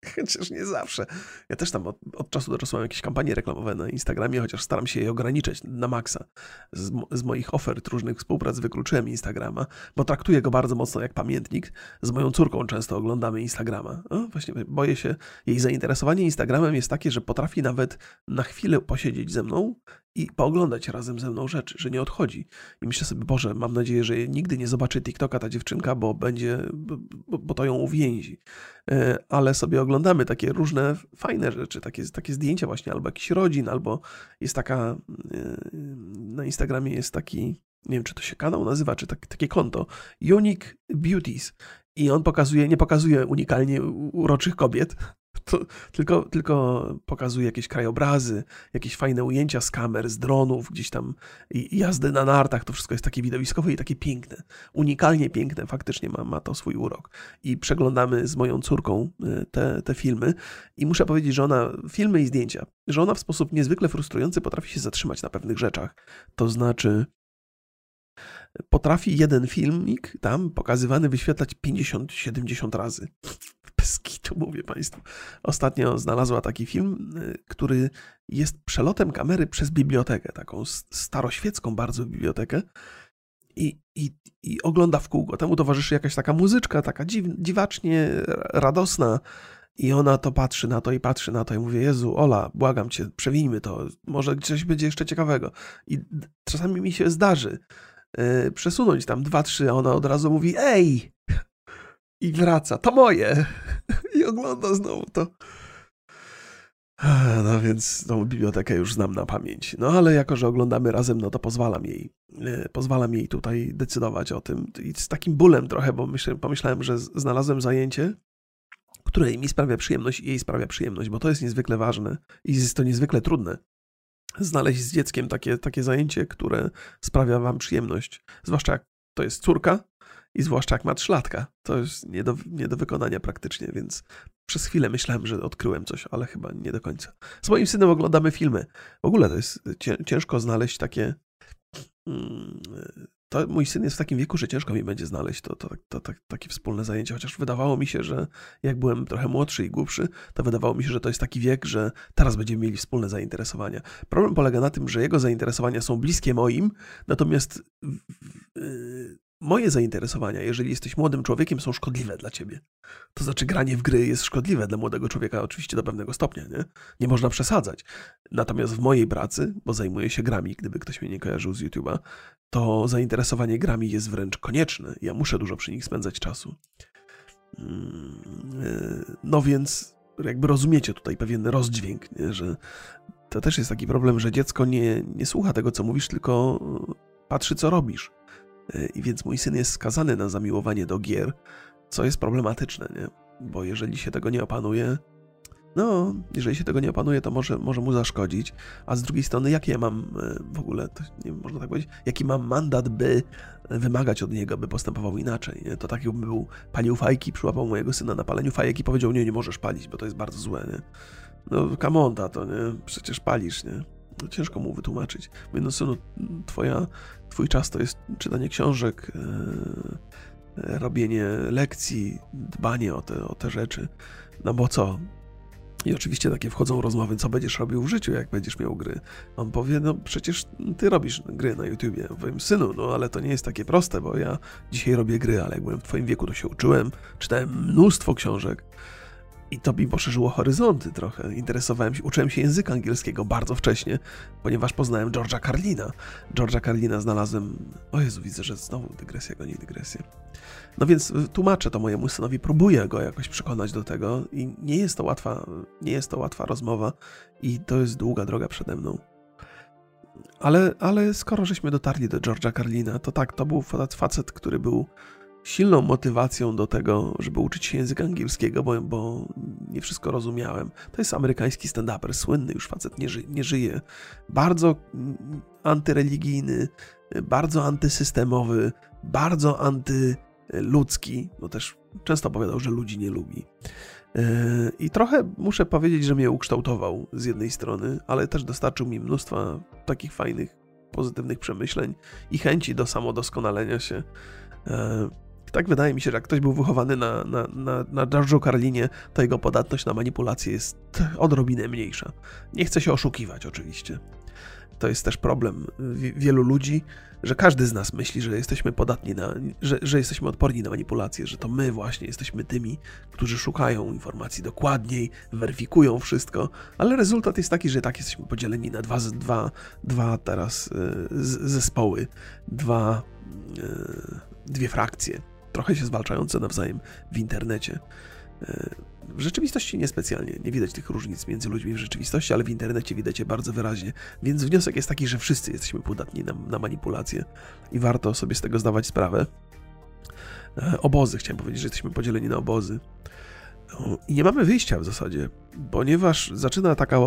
*laughs* Chociaż nie zawsze. Ja też tam od, od, czasu do czasu mam jakieś kampanie reklamowe na Instagramie, chociaż staram się je ograniczyć na maksa. Z, z, moich ofert różnych współprac wykluczyłem Instagrama, bo traktuję go bardzo mocno jak pamiętnik. Z moją córką często oglądamy Instagrama. O, właśnie boję się, jej zainteresowanie Instagramem jest takie, że potrafi nawet na chwilę posiedzieć ze mną i pooglądać razem ze mną rzeczy, że nie odchodzi. I myślę sobie, Boże, mam nadzieję, że nigdy nie zobaczy TikToka ta dziewczynka, bo będzie, bo, bo to ją uwięzi. E, ale sobie oglądamy takie różne fajne rzeczy, takie, takie zdjęcia właśnie, albo jakiś rodzin, albo jest taka, e, na Instagramie jest taki, nie wiem, czy to się kanał nazywa, czy tak, takie konto, Unique Beauties. I on pokazuje, nie pokazuje unikalnie uroczych kobiet, to, tylko, tylko pokazuje jakieś krajobrazy, jakieś fajne ujęcia z kamer, z dronów, gdzieś tam jazdy na nartach, to wszystko jest takie widowiskowe i takie piękne. Unikalnie piękne, faktycznie ma, ma to swój urok. I przeglądamy z moją córką y, te, te filmy i muszę powiedzieć, że ona, filmy i zdjęcia, że ona w sposób niezwykle frustrujący potrafi się zatrzymać na pewnych rzeczach. To znaczy, potrafi jeden filmik tam pokazywany wyświetlać 50-70 razy. Bez kitu, mówię Państwu. Ostatnio znalazła taki film, y, który jest przelotem kamery przez bibliotekę, taką staroświecką bardzo bibliotekę. I, i, i ogląda w kółko. Temu towarzyszy jakaś taka muzyczka, taka dziw, dziwacznie radosna. I ona to patrzy na to i patrzy na to i mówi, Jezu, Ola, błagam cię, przewijmy to, może coś będzie jeszcze ciekawego. I czasami mi się zdarzy, yy, przesunąć tam dwa, trzy, a ona od razu mówi, ej! I wraca, to moje! *laughs* I ogląda znowu to. No więc tą bibliotekę już znam na pamięć. No ale jako, że oglądamy razem, no to pozwalam jej, yy, pozwalam jej tutaj decydować o tym. I z takim bólem trochę, bo myślę, pomyślałem, że znalazłem zajęcie, które mi sprawia przyjemność i jej sprawia przyjemność, bo to jest niezwykle ważne i jest to niezwykle trudne znaleźć z dzieckiem takie, takie zajęcie, które sprawia wam przyjemność. Zwłaszcza jak to jest córka i zwłaszcza jak ma trzylatka. To jest nie do, nie do wykonania praktycznie, więc przez chwilę myślałem, że odkryłem coś, ale chyba nie do końca. Z moim synem oglądamy filmy. W ogóle to jest ciężko znaleźć takie mm, to mój syn jest w takim wieku, że ciężko mi będzie znaleźć to, to, to, to, takie wspólne zajęcie, chociaż wydawało mi się, że jak byłem trochę młodszy i głupszy, to wydawało mi się, że to jest taki wiek, że teraz będziemy mieli wspólne zainteresowania. Problem polega na tym, że jego zainteresowania są bliskie moim, natomiast moje zainteresowania, jeżeli jesteś młodym człowiekiem, są szkodliwe dla ciebie. To znaczy, granie w gry jest szkodliwe dla młodego człowieka, oczywiście do pewnego stopnia, nie? Nie można przesadzać. Natomiast w mojej pracy, bo zajmuję się grami, gdyby ktoś mnie nie kojarzył z YouTube'a, to zainteresowanie grami jest wręcz konieczne. Ja muszę dużo przy nich spędzać czasu. Mm, e, no więc, jakby rozumiecie tutaj pewien rozdźwięk, nie? że to też jest taki problem, że dziecko nie, nie słucha tego, co mówisz, tylko patrzy, co robisz. I więc mój syn jest skazany na zamiłowanie do gier, co jest problematyczne, nie? Bo jeżeli się tego nie opanuje, no, jeżeli się tego nie opanuje, to może, może mu zaszkodzić. A z drugiej strony, jaki ja mam e, w ogóle, to nie można tak powiedzieć, jaki mam mandat, by wymagać od niego, by postępował inaczej. Nie? To tak jakbym był, palił fajki, przyłapał mojego syna na paleniu fajek i powiedział, nie, nie możesz palić, bo to jest bardzo złe, nie? No, kamonta to, nie? Przecież palisz, nie? No, ciężko mu wytłumaczyć. Mówię, no synu, twoja, twój czas to jest czytanie książek, e, robienie lekcji, dbanie o te, o te rzeczy. No bo co? I oczywiście takie wchodzą rozmowy, co będziesz robił w życiu, jak będziesz miał gry. On powie, no przecież ty robisz gry na YouTubie. Powiem, synu, no ale to nie jest takie proste, bo ja dzisiaj robię gry, ale jak byłem w twoim wieku, to się uczyłem, czytałem mnóstwo książek. I to mi poszerzyło horyzonty trochę. Interesowałem się, uczyłem się języka angielskiego bardzo wcześnie, ponieważ poznałem George'a Carlina. George'a Carlina znalazłem. O Jezu, widzę, że znowu dygresja goni dygresję. No więc tłumaczę to mojemu synowi, próbuję go jakoś przekonać do tego i nie jest to łatwa, nie jest to łatwa rozmowa i to jest długa droga przede mną. Ale, ale skoro żeśmy dotarli do George'a Carlina, to tak, to był facet, który był silną motywacją do tego, żeby uczyć się języka angielskiego, bo, bo nie wszystko rozumiałem. To jest amerykański stand-uper, słynny już facet, nie, ży, nie żyje. Bardzo antyreligijny, bardzo antysystemowy, bardzo antyludzki, bo też często opowiadał, że ludzi nie lubi. E, I trochę muszę powiedzieć, że mnie ukształtował z jednej strony, ale też dostarczył mi mnóstwa takich fajnych, pozytywnych przemyśleń i chęci do samodoskonalenia się. Tak wydaje mi się, że jak ktoś był wychowany na, na, na, na Giorgio Carlinie, to jego podatność na manipulację jest odrobinę mniejsza. Nie chce się oszukiwać oczywiście. To jest też problem wielu ludzi, że każdy z nas myśli, że jesteśmy podatni na, że, że jesteśmy odporni na manipulacje, że to my właśnie jesteśmy tymi, którzy szukają informacji dokładniej, weryfikują wszystko, ale rezultat jest taki, że tak jesteśmy podzieleni na dwa, dwa, dwa teraz y, zespoły, dwa, y, dwie frakcje, trochę się zwalczające nawzajem w internecie. Y, w rzeczywistości niespecjalnie. Nie widać tych różnic między ludźmi w rzeczywistości, ale w internecie widać je bardzo wyraźnie. Więc wniosek jest taki, że wszyscy jesteśmy podatni na, na manipulacje i warto sobie z tego zdawać sprawę. E, obozy, chciałem powiedzieć, że jesteśmy podzieleni na obozy. I nie mamy wyjścia w zasadzie, ponieważ zaczyna taka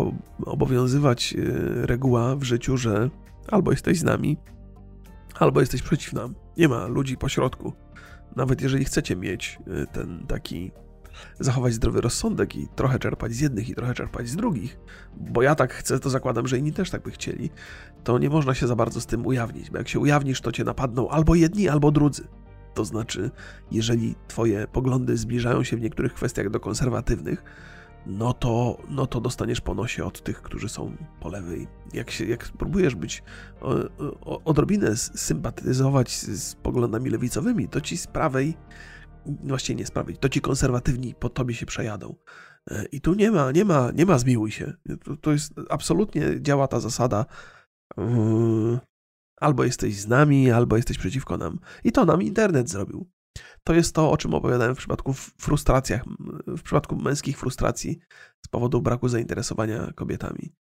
obowiązywać e, reguła w życiu, że albo jesteś z nami, albo jesteś przeciw nam. Nie ma ludzi pośrodku. Nawet jeżeli chcecie mieć e, ten taki zachować zdrowy rozsądek i trochę czerpać z jednych i trochę czerpać z drugich, bo ja tak chcę, to zakładam, że inni też tak by chcieli, to nie można się za bardzo z tym ujawnić, bo jak się ujawnisz, to cię napadną albo jedni, albo drudzy. To znaczy, jeżeli twoje poglądy zbliżają się w niektórych kwestiach do konserwatywnych, no to, no to dostaniesz po nosie od tych, którzy są po lewej. Jak, się, jak spróbujesz być o, o, odrobinę sympatyzować z, z poglądami lewicowymi, to ci z prawej właściwie nie sprawić. To ci konserwatywni po tobie się przejadą. E, I tu nie ma, nie ma, nie ma zmiłuj się. To, to jest absolutnie działa ta zasada. Yy, albo jesteś z nami, albo jesteś przeciwko nam. I to nam internet zrobił. To jest to, o czym opowiadałem w przypadku frustracjach, w przypadku męskich frustracji z powodu braku zainteresowania kobietami.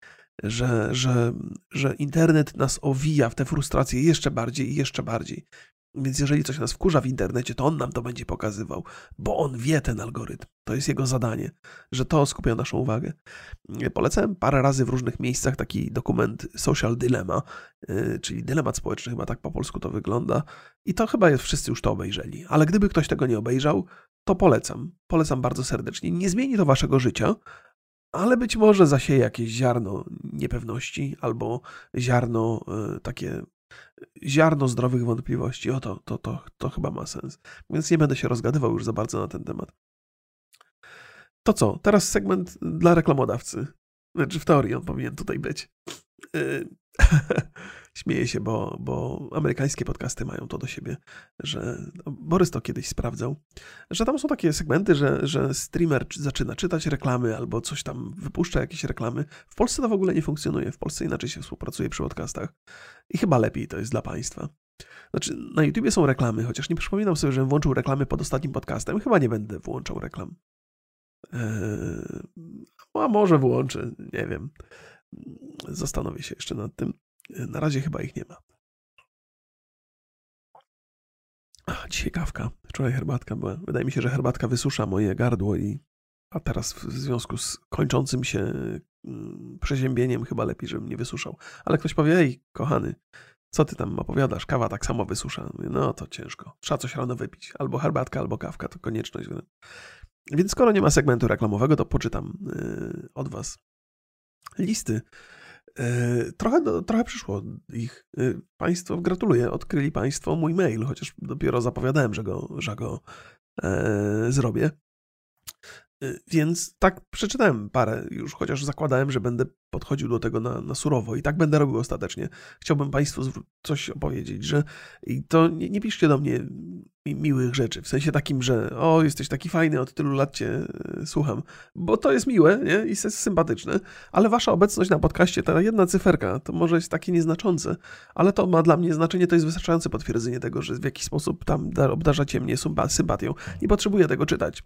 Że, że, że internet nas owija w te frustracje jeszcze bardziej i jeszcze bardziej. Więc jeżeli coś nas wkurza w internecie, to on nam to będzie pokazywał, bo on wie ten algorytm. To jest jego zadanie, że to skupia naszą uwagę. Polecałem parę razy w różnych miejscach taki dokument Social Dilemma, y, czyli dylemat społeczny, chyba tak po polsku to wygląda. I to chyba wszyscy już to obejrzeli. Ale gdyby ktoś tego nie obejrzał, to polecam. Polecam bardzo serdecznie. Nie zmieni to waszego życia, ale być może zasieje jakieś ziarno niepewności albo ziarno y, takie ziarno zdrowych wątpliwości. O to, to, to, to chyba ma sens. Więc nie będę się rozgadywał już za bardzo na ten temat. To co? Teraz segment dla reklamodawcy. Znaczy w teorii on powinien tutaj być. *laughs* Śmieję się, bo, bo amerykańskie podcasty mają to do siebie, że no, Borys to kiedyś sprawdzał, że tam są takie segmenty, że, że streamer zaczyna czytać reklamy albo coś tam wypuszcza jakieś reklamy. W Polsce to w ogóle nie funkcjonuje. W Polsce inaczej się współpracuje przy podcastach i chyba lepiej to jest dla państwa. Znaczy, na YouTubie są reklamy, chociaż nie przypominam sobie, że włączył reklamy pod ostatnim podcastem. Chyba nie będę włączał reklam. Eee, a może włączę, nie wiem. Zastanowię się jeszcze nad tym. Na razie chyba ich nie ma. Dzisiaj kawka, wczoraj herbatka była. Wydaje mi się, że herbatka wysusza moje gardło i a teraz w związku z kończącym się mm, przeziębieniem chyba lepiej, żebym nie wysuszał. Ale ktoś powie, ej, kochany, co ty tam opowiadasz? Kawa tak samo wysusza. No to ciężko. Trzeba coś rano wypić. Albo herbatka, albo kawka, to konieczność. Więc skoro nie ma segmentu reklamowego, to poczytam yy, od was listy E, trochę, trochę przyszło ich. E, państwo, gratuluję, odkryli Państwo mój mail, chociaż dopiero zapowiadałem, że go, że go e, zrobię. Y, więc tak przeczytałem parę już, chociaż zakładałem, że będę podchodził do tego na, na surowo i tak będę robił ostatecznie. Chciałbym Państwu coś opowiedzieć, że i to nie, nie piszcie do mnie miłych rzeczy, w sensie takim, że o, jesteś taki fajny, od tylu lat Cię y, słucham, bo to jest miłe nie? i jest sympatyczne, ale Wasza obecność na podcaście, ta jedna cyferka, to może jest takie nieznaczące, ale to ma dla mnie znaczenie, to jest wystarczające potwierdzenie tego, że w jakiś sposób tam obdarzacie mnie sympatią. Nie potrzebuję tego czytać.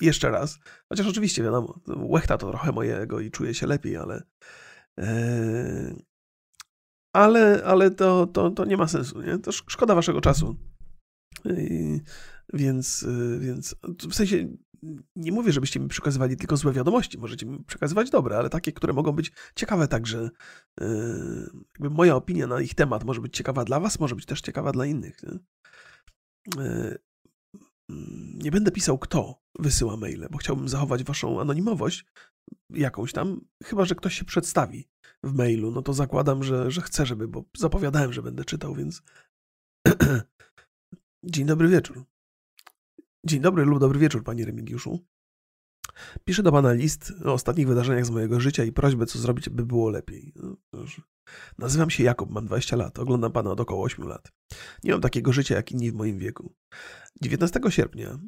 Jeszcze raz. Chociaż oczywiście, wiadomo, łechta to trochę mojego i czuję się lepiej, ale. E, ale, ale to, to, to nie ma sensu, nie? To szkoda waszego czasu. Więc, więc w sensie nie mówię, żebyście mi przekazywali tylko złe wiadomości, możecie mi przekazywać dobre, ale takie, które mogą być ciekawe także. E, jakby moja opinia na ich temat może być ciekawa dla was, może być też ciekawa dla innych. Nie? Mm, nie będę pisał, kto wysyła maile, bo chciałbym zachować waszą anonimowość jakąś tam, chyba że ktoś się przedstawi w mailu, no to zakładam, że, że chcę, żeby, bo zapowiadałem, że będę czytał, więc *clears throat* Dzień dobry wieczór. Dzień dobry lub dobry wieczór, panie Remigiuszu. Piszę do pana list o ostatnich wydarzeniach z mojego życia i prośbę, co zrobić, by było lepiej. No, Nazywam się Jakub, mam 20 lat, oglądam pana od około 8 lat. Nie mam takiego życia jak inni w moim wieku. 19 sierpnia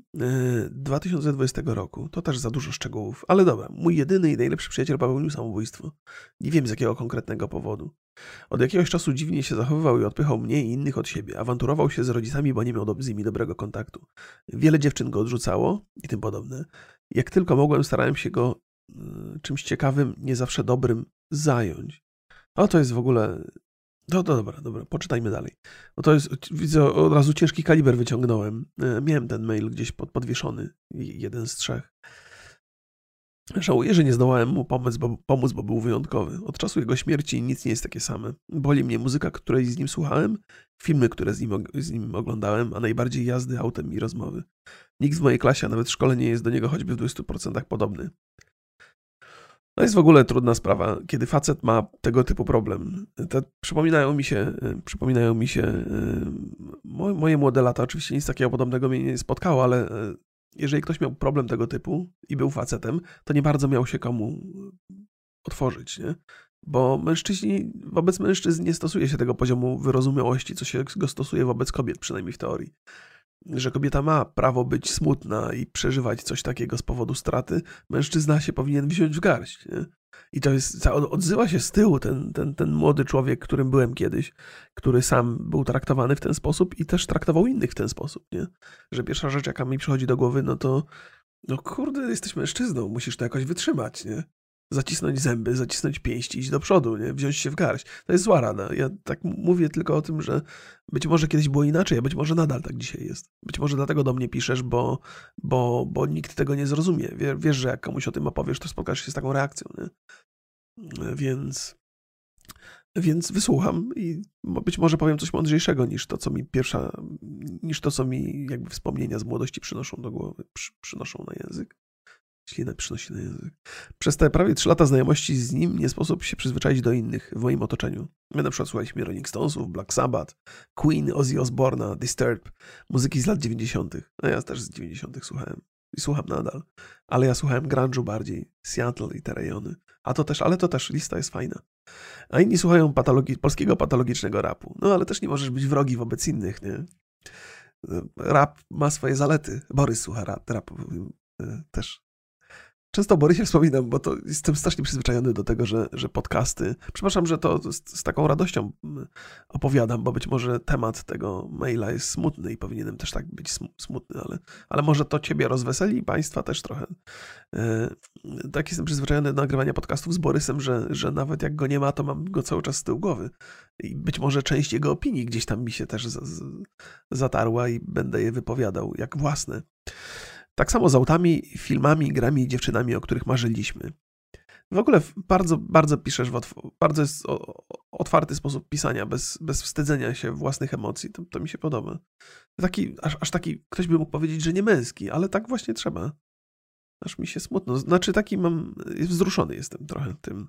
2020 e, roku, to też za dużo szczegółów, ale dobra, mój jedyny i najlepszy przyjaciel popełnił samobójstwo. Nie wiem z jakiego konkretnego powodu. Od jakiegoś czasu dziwnie się zachowywał i odpychał mnie i innych od siebie. Awanturował się z rodzicami, bo nie miał z nimi dobrego kontaktu. Wiele dziewczyn go odrzucało i tym podobne. Jak tylko mogłem, starałem się go e, czymś ciekawym, nie zawsze dobrym zająć. O, to jest w ogóle. No, no dobra, dobra, poczytajmy dalej. No to jest, widzę, od razu ciężki kaliber wyciągnąłem. E, miałem ten mail gdzieś pod, podwieszony, jeden z trzech. Żałuję, że nie zdołałem mu pomóc bo, pomóc, bo był wyjątkowy. Od czasu jego śmierci nic nie jest takie same. Boli mnie muzyka, której z nim słuchałem, filmy, które z nim, z nim oglądałem, a najbardziej jazdy autem i rozmowy. Nikt w mojej klasie, a nawet w szkole nie jest do niego choćby w 20% podobny. To jest w ogóle trudna sprawa, kiedy facet ma tego typu problem. Te, przypominają mi się, e, przypominają mi się e, moje, moje młode lata. Oczywiście nic takiego podobnego mnie nie spotkało, ale e, jeżeli ktoś miał problem tego typu i był facetem, to nie bardzo miał się komu otworzyć, nie? Bo mężczyźni, wobec mężczyzn nie stosuje się tego poziomu wyrozumiałości, co się go stosuje wobec kobiet, przynajmniej w teorii że kobieta ma prawo być smutna i przeżywać coś takiego z powodu straty, mężczyzna się powinien wziąć w garść. Nie? I to jest, odzywa się z tyłu ten, ten, ten młody człowiek, którym byłem kiedyś, który sam był traktowany w ten sposób i też traktował innych w ten sposób, nie? Że pierwsza rzecz, jaka mi przychodzi do głowy, no to no kurde, jesteś mężczyzną, musisz to jakoś wytrzymać, nie? Zacisnąć zęby, zacisnąć pięści, iść do przodu, nie? wziąć się w garść. To jest zła rada. Ja tak mówię tylko o tym, że być może kiedyś było inaczej, a być może nadal tak dzisiaj jest. Być może dlatego do mnie piszesz, bo, bo, bo nikt tego nie zrozumie. Wiesz, że jak komuś o tym opowiesz, to spotkasz się z taką reakcją. Nie? Więc, więc wysłucham i być może powiem coś mądrzejszego niż to, co mi pierwsza, niż to, co mi jakby wspomnienia z młodości przynoszą do głowy, przy, przynoszą na język. Ślinę przynosi na język. Przez te prawie trzy lata znajomości z nim nie sposób się przyzwyczaić do innych w moim otoczeniu. My na przykład słuchaliśmy Rolling Stonesów, Black Sabbath, Queen, Ozzy Osbourne'a, Disturbed, muzyki z lat 90. No ja też z 90. słuchałem i słucham nadal. Ale ja słuchałem grunge'u bardziej, Seattle i te rejony. A to też, ale to też lista jest fajna. A inni słuchają patologi polskiego patologicznego rapu. No ale też nie możesz być wrogi wobec innych, nie? Rap ma swoje zalety. Borys słucha rap, rap y, też Często o Borysie wspominam, bo to jestem strasznie przyzwyczajony do tego, że, że podcasty. Przepraszam, że to z, z, taką radością mm, opowiadam, bo być może temat tego maila jest smutny i powinienem też tak być smutny, ale, ale może to ciebie rozweseli i państwa też trochę. E, tak jestem przyzwyczajony do nagrywania podcastów z Borysem, że, że nawet jak go nie ma, to mam go cały czas z tyłu głowy. I być może część jego opinii gdzieś tam mi się też z, z, zatarła i będę je wypowiadał jak własne. Tak samo z autami, filmami, grami i dziewczynami, o których marzyliśmy. W ogóle bardzo, bardzo piszesz, w bardzo jest otwarty sposób pisania, bez, bez wstydzenia się własnych emocji. To, to mi się podoba. Taki, aż, aż taki, ktoś by mógł powiedzieć, że nie męski, ale tak właśnie trzeba. Aż mi się smutno. Znaczy taki mam, wzruszony jestem trochę tym,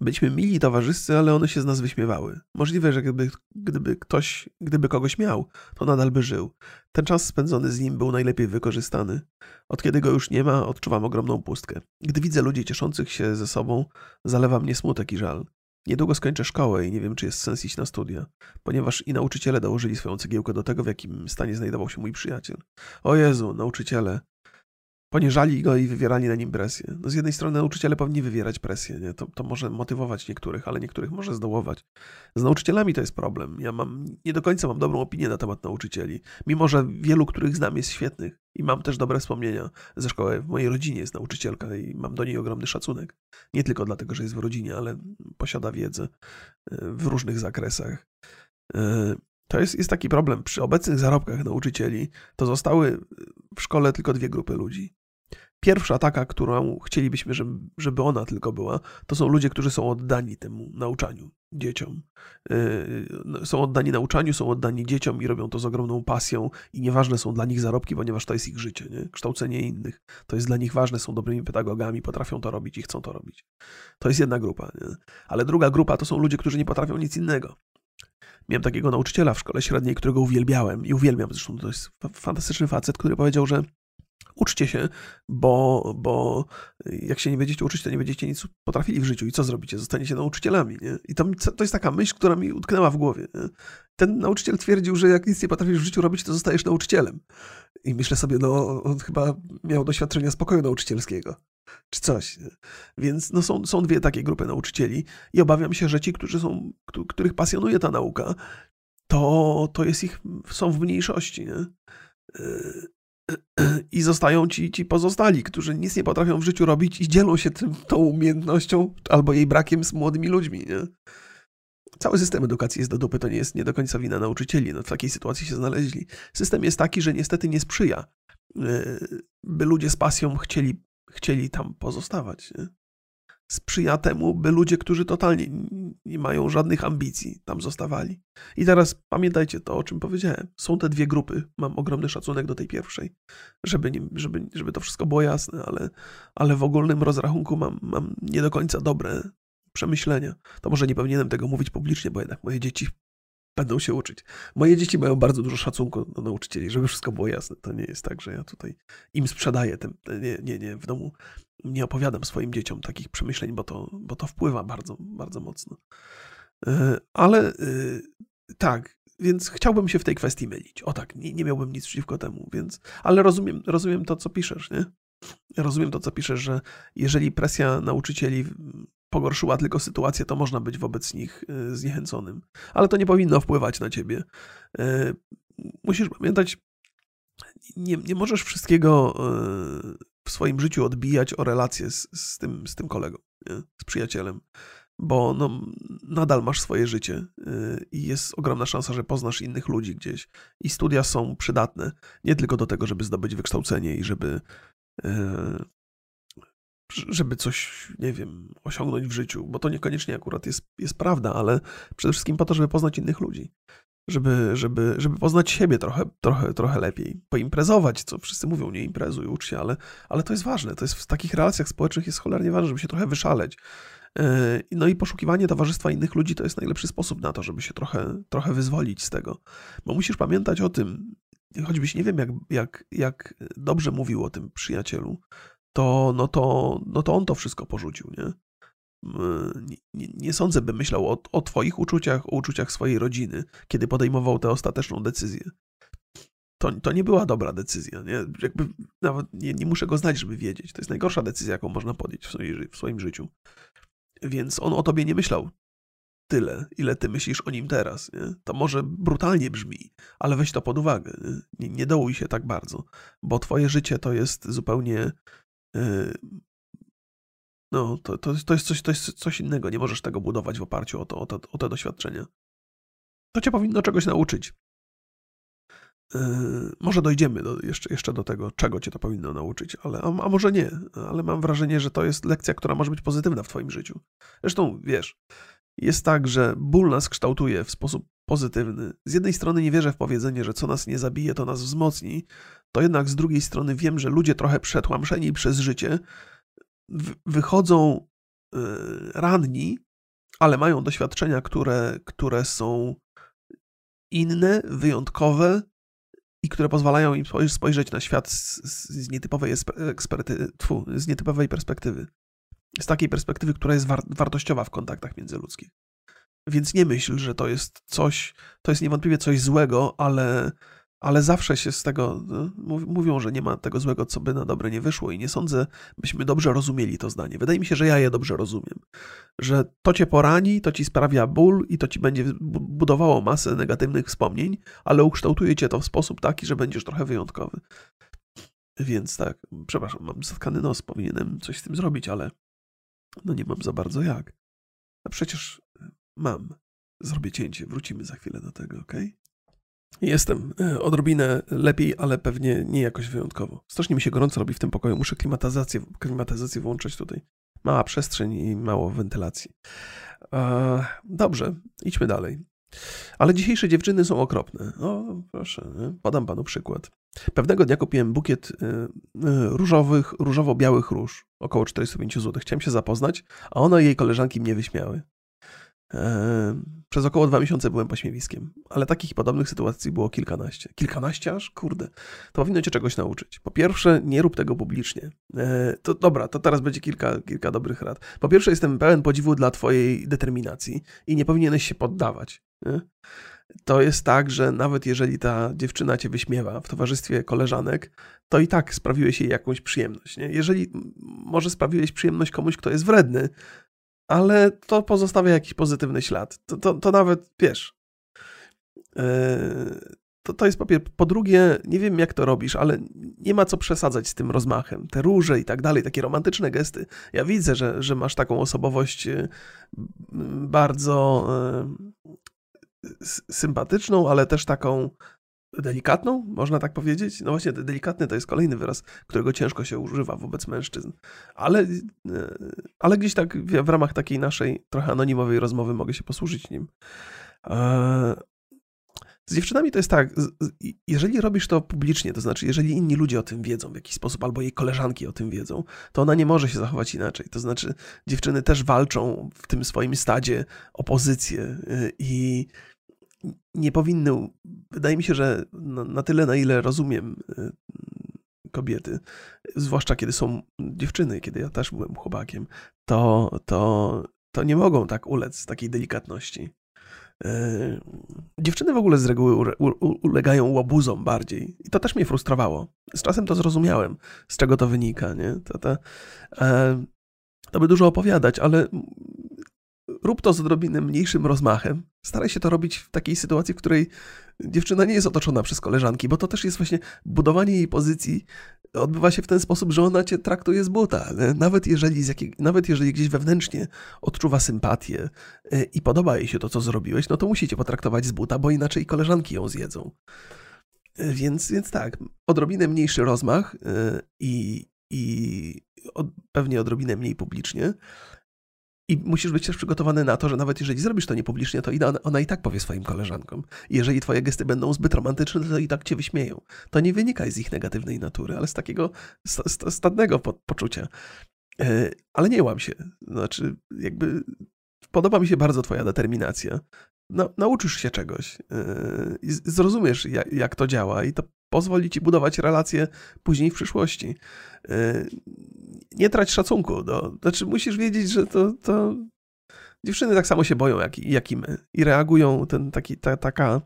Byliśmy mili towarzyscy, ale one się z nas wyśmiewały. Możliwe, że gdyby, gdyby ktoś, gdyby kogoś miał, to nadal by żył. Ten czas spędzony z nim był najlepiej wykorzystany. Od kiedy go już nie ma, odczuwam ogromną pustkę. Gdy widzę ludzi cieszących się ze sobą, zalewa mnie smutek i żal. Niedługo skończę szkołę i nie wiem, czy jest sens iść na studia, ponieważ i nauczyciele dołożyli swoją cegiełkę do tego, w jakim stanie znajdował się mój przyjaciel. O Jezu, nauczyciele, poniżali go i wywierali na nim presję. No z jednej strony nauczyciele powinni wywierać presję, nie? To, to może motywować niektórych, ale niektórych może zdołować. Z nauczycielami to jest problem. Ja mam, nie do końca mam dobrą opinię na temat nauczycieli, mimo że wielu, których znam jest świetnych i mam też dobre wspomnienia ze szkoły. W mojej rodzinie jest nauczycielka i mam do niej ogromny szacunek. Nie tylko dlatego, że jest w rodzinie, ale posiada wiedzę e, w różnych zakresach. E, to jest, jest taki problem. Przy obecnych zarobkach nauczycieli to zostały w szkole tylko dwie grupy ludzi. Pierwsza taka, którą chcielibyśmy, żeby, ona tylko była, to są ludzie, którzy są oddani temu nauczaniu dzieciom. Yy, są oddani nauczaniu, są oddani dzieciom i robią to z ogromną pasją i nieważne są dla nich zarobki, ponieważ to jest ich życie, nie? kształcenie innych. To jest dla nich ważne, są dobrymi pedagogami, potrafią to robić i chcą to robić. To jest jedna grupa. Nie? Ale druga grupa to są ludzie, którzy nie potrafią nic innego. Miałem takiego nauczyciela w szkole średniej, którego uwielbiałem i uwielbiam. Zresztą to jest fantastyczny facet, który powiedział, że uczcie się, bo, bo jak się nie będziecie uczyć, to nie będziecie nic potrafili w życiu. I co zrobicie? Zostaniecie nauczycielami. Nie? I to, to jest taka myśl, która mi utknęła w głowie. Nie? Ten nauczyciel twierdził, że jak nic nie potrafisz w życiu robić, to zostajesz nauczycielem. I myślę sobie, no on chyba miał doświadczenia spokoju nauczycielskiego. Czy coś. Więc no, są, są dwie takie grupy nauczycieli i obawiam się, że ci, którzy są, których pasjonuje ta nauka, to, to jest ich, są w mniejszości. Nie? *clears throat* i zostają ci, ci pozostali, którzy nic nie potrafią w życiu robić i dzielą się tym, tą umiejętnością albo jej brakiem z młodymi ludźmi. Nie? Cały system edukacji jest do dupy, to nie jest nie do końca wina nauczycieli. No, w takiej sytuacji się znaleźli. System jest taki, że niestety nie sprzyja, e, by ludzie z pasją chcieli, chcieli tam pozostawać. Nie? Sprzyja temu, by ludzie, którzy totalnie nie mają żadnych ambicji, tam zostawali. I teraz pamiętajcie to, o czym powiedziałem. Są te dwie grupy. Mam ogromny szacunek do tej pierwszej, żeby, nie, żeby, żeby to wszystko było jasne, ale, ale w ogólnym rozrachunku mam, mam nie do końca dobre przemyślenia. To może nie powinienem tego mówić publicznie, bo jednak moje dzieci będą się uczyć. Moje dzieci mają bardzo dużo szacunku do nauczycieli, żeby wszystko było jasne. To nie jest tak, że ja tutaj im sprzedaję. Ten, nie, nie, nie. W domu nie opowiadam swoim dzieciom takich przemyśleń, bo to, bo to wpływa bardzo, bardzo mocno. E, ale e, tak, więc chciałbym się w tej kwestii mylić. O tak, nie, nie miałbym nic przeciwko temu, więc. Ale rozumiem, rozumiem to, co piszesz, nie? Rozumiem to, co piszesz, że jeżeli presja nauczycieli pogorszyła tylko sytuację, to można być wobec nich e, zniechęconym. Ale to nie powinno wpływać na ciebie. Musisz pamiętać, nie, nie możesz wszystkiego w swoim życiu odbijać o relacje z, z, tym, z tym kolegą, z przyjacielem, bo no, nadal masz swoje życie i jest ogromna szansa, że poznasz innych ludzi gdzieś. I studia są przydatne nie tylko do tego, żeby zdobyć wykształcenie i żeby, żeby coś, nie wiem, osiągnąć w życiu, bo to niekoniecznie akurat jest, jest prawda, ale przede wszystkim po to, żeby poznać innych ludzi żeby, żeby, żeby poznać siebie trochę, trochę, trochę lepiej, poimprezować, co wszyscy mówią, nie imprezuj, ucz się, ale, ale to jest ważne, to jest w takich relacjach społecznych jest cholernie ważne, żeby się trochę wyszaleć. E, no i poszukiwanie towarzystwa innych ludzi to jest najlepszy sposób na to, żeby się trochę, trochę wyzwolić z tego. Bo musisz pamiętać o tym, choćbyś nie wiem, jak, jak, jak dobrze mówił o tym przyjacielu, to, no to, no to on to wszystko porzucił, nie? nie, nie, nie, sądzę, by myślał o, o Twoich uczuciach, o uczuciach swojej rodziny, kiedy podejmował tę ostateczną decyzję. To, to nie była dobra decyzja. Nie? Jakby nawet nie, nie muszę go znać, żeby wiedzieć. To jest najgorsza decyzja, jaką można podjąć w, w swoim życiu. Więc on o tobie nie myślał tyle, ile ty myślisz o nim teraz. Nie? To może brutalnie brzmi, ale weź to pod uwagę. Nie, nie dołuj się tak bardzo, bo twoje życie to jest zupełnie no, to, to, to, jest coś, to jest coś innego. Nie możesz tego budować w oparciu o, to, o, to, o te doświadczenia. To cię powinno czegoś nauczyć. Yy, może dojdziemy do, jeszcze, jeszcze do tego, czego cię to powinno nauczyć, ale, a, a, może nie. Ale mam wrażenie, że to jest lekcja, która może być pozytywna w twoim życiu. Zresztą, wiesz, jest tak, że ból nas kształtuje w sposób pozytywny. Z jednej strony nie wierzę w powiedzenie, że co nas nie zabije, to nas wzmocni, to jednak z drugiej strony wiem, że ludzie trochę przetłamszeni przez życie wychodzą y, ranni, ale mają doświadczenia, które, które są inne, wyjątkowe i które pozwalają im spojrzeć na świat z, z nietypowej, eksperty, tfu, z nietypowej perspektywy. Z takiej perspektywy, która jest war, wartościowa w kontaktach międzyludzkich. Więc nie myśl, że to jest coś, to jest niewątpliwie coś złego, ale ale zawsze się z tego no, mówią, że nie ma tego złego, co by na dobre nie wyszło, i nie sądzę, byśmy dobrze rozumieli to zdanie. Wydaje mi się, że ja je dobrze rozumiem. Że to cię porani, to ci sprawia ból i to ci będzie budowało masę negatywnych wspomnień, ale ukształtuje cię to w sposób taki, że będziesz trochę wyjątkowy. Więc tak, przepraszam, mam zatkany nos, powinienem coś z tym zrobić, ale no nie mam za bardzo jak. A przecież mam. Zrobię cięcie, wrócimy za chwilę do tego, ok? Jestem e, odrobinę lepiej, ale pewnie nie jakoś wyjątkowo. Strasznie mi się gorąco robi w tym pokoju. Muszę klimatyzację, klimatyzację włączyć tutaj. Mała przestrzeń i mało wentylacji. E, dobrze, idźmy dalej. Ale dzisiejsze dziewczyny są okropne. O, proszę, podam panu przykład. Pewnego dnia kupiłem bukiet e, różowych, różowo-białych róż, około 45 zł. Chciałem się zapoznać, a ona i jej koleżanki mnie wyśmiały. Przez około dwa miesiące byłem pośmiewiskiem, ale takich podobnych sytuacji było kilkanaście. Kilkanaście aż? Kurde. To powinno cię czegoś nauczyć. Po pierwsze, nie rób tego publicznie. To dobra, to teraz będzie kilka, kilka dobrych rad. Po pierwsze, jestem pełen podziwu dla twojej determinacji i nie powinieneś się poddawać. To jest tak, że nawet jeżeli ta dziewczyna cię wyśmiewa w towarzystwie koleżanek, to i tak sprawiłeś jej jakąś przyjemność. Nie? Jeżeli może sprawiłeś przyjemność komuś, kto jest wredny, ale to pozostawia jakiś pozytywny ślad. To, to, to nawet, wiesz, yy, to, to jest po pierwsze. Po drugie, nie wiem jak to robisz, ale nie ma co przesadzać z tym rozmachem. Te róże i tak dalej, takie romantyczne gesty. Ja widzę, że, że masz taką osobowość yy, bardzo yy, sympatyczną, ale też taką delikatną, można tak powiedzieć. No właśnie, delikatny to jest kolejny wyraz, którego ciężko się używa wobec mężczyzn. Ale, e, ale gdzieś tak w ramach takiej naszej trochę anonimowej rozmowy mogę się posłużyć nim. E, z dziewczynami to jest tak, jeżeli robisz to publicznie, to znaczy, jeżeli inni ludzie o tym wiedzą w jakiś sposób, albo jej koleżanki o tym wiedzą, to ona nie może się zachować inaczej. To znaczy, dziewczyny też walczą w tym swoim stadzie o pozycję e, i nie powinny, wydaje mi się, że na, na tyle, na ile rozumiem y, kobiety, zwłaszcza kiedy są dziewczyny, kiedy ja też byłem chłopakiem, to, to, to nie mogą tak ulec takiej delikatności. Y, dziewczyny w ogóle z reguły ulegają łobuzom bardziej. I to też mnie frustrowało. Z czasem to zrozumiałem, z czego to wynika. Nie? To, to, e, to by dużo opowiadać, ale rób to z odrobinę mniejszym rozmachem. Staraj się to robić w takiej sytuacji, w której dziewczyna nie jest otoczona przez koleżanki, bo to też jest właśnie budowanie jej pozycji odbywa się w ten sposób, że ona cię traktuje z buta. Nawet jeżeli, z jakiej, nawet jeżeli gdzieś wewnętrznie odczuwa sympatię e, i podoba jej się to, co zrobiłeś, no to musicie potraktować z buta, bo inaczej koleżanki ją zjedzą. E, więc, więc tak, odrobinę mniejszy rozmach e, i, i od, pewnie odrobinę mniej publicznie, i musisz być też przygotowany na to, że nawet jeżeli zrobisz to niepublicznie, to ona i tak powie swoim koleżankom. Jeżeli twoje gesty będą zbyt romantyczne, to i tak cię wyśmieją. To nie wynika z ich negatywnej natury, ale z takiego stadnego poczucia. E, ale nie łam się. Znaczy, jakby podoba mi się bardzo twoja determinacja. No, nauczysz się czegoś e, i zrozumiesz, jak, jak to działa i to pozwoli ci budować relacje później w przyszłości. E, nie trać szacunku. Do, znaczy, musisz wiedzieć, że to, to dziewczyny tak samo się boją, jak, jak i my. I reagują, ten taki, ta, taka,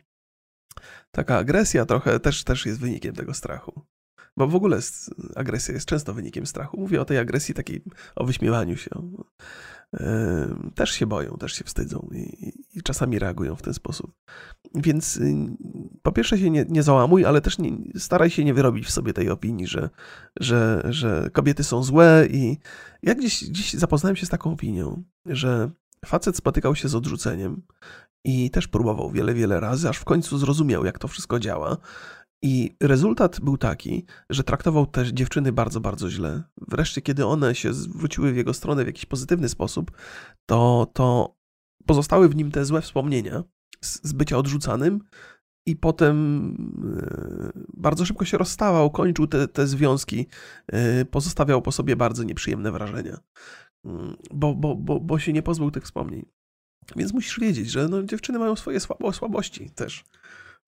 taka agresja trochę też, też jest wynikiem tego strachu. Bo w ogóle agresja jest często wynikiem strachu. Mówię o tej agresji takiej, o wyśmiewaniu się też się boją, też się wstydzą i, i, czasami reagują w ten sposób. Więc y, po pierwsze się nie, nie załamuj, ale też nie, staraj się nie wyrobić w sobie tej opinii, że, że, że kobiety są złe i ja gdzieś, gdzieś zapoznałem się z taką opinią, że facet spotykał się z odrzuceniem i też próbował wiele, wiele razy, aż w końcu zrozumiał, jak to wszystko działa i rezultat był taki, że traktował też dziewczyny bardzo, bardzo źle. Wreszcie, kiedy one się zwróciły w jego stronę w jakiś pozytywny sposób, to, to pozostały w nim te złe wspomnienia z, z bycia odrzucanym, i potem e, bardzo szybko się rozstawał, kończył te, te związki, e, pozostawiał po sobie bardzo nieprzyjemne wrażenia, mm, bo, bo, bo, bo się nie pozbył tych wspomnień. Więc musisz wiedzieć, że no, dziewczyny mają swoje słabo, słabości też.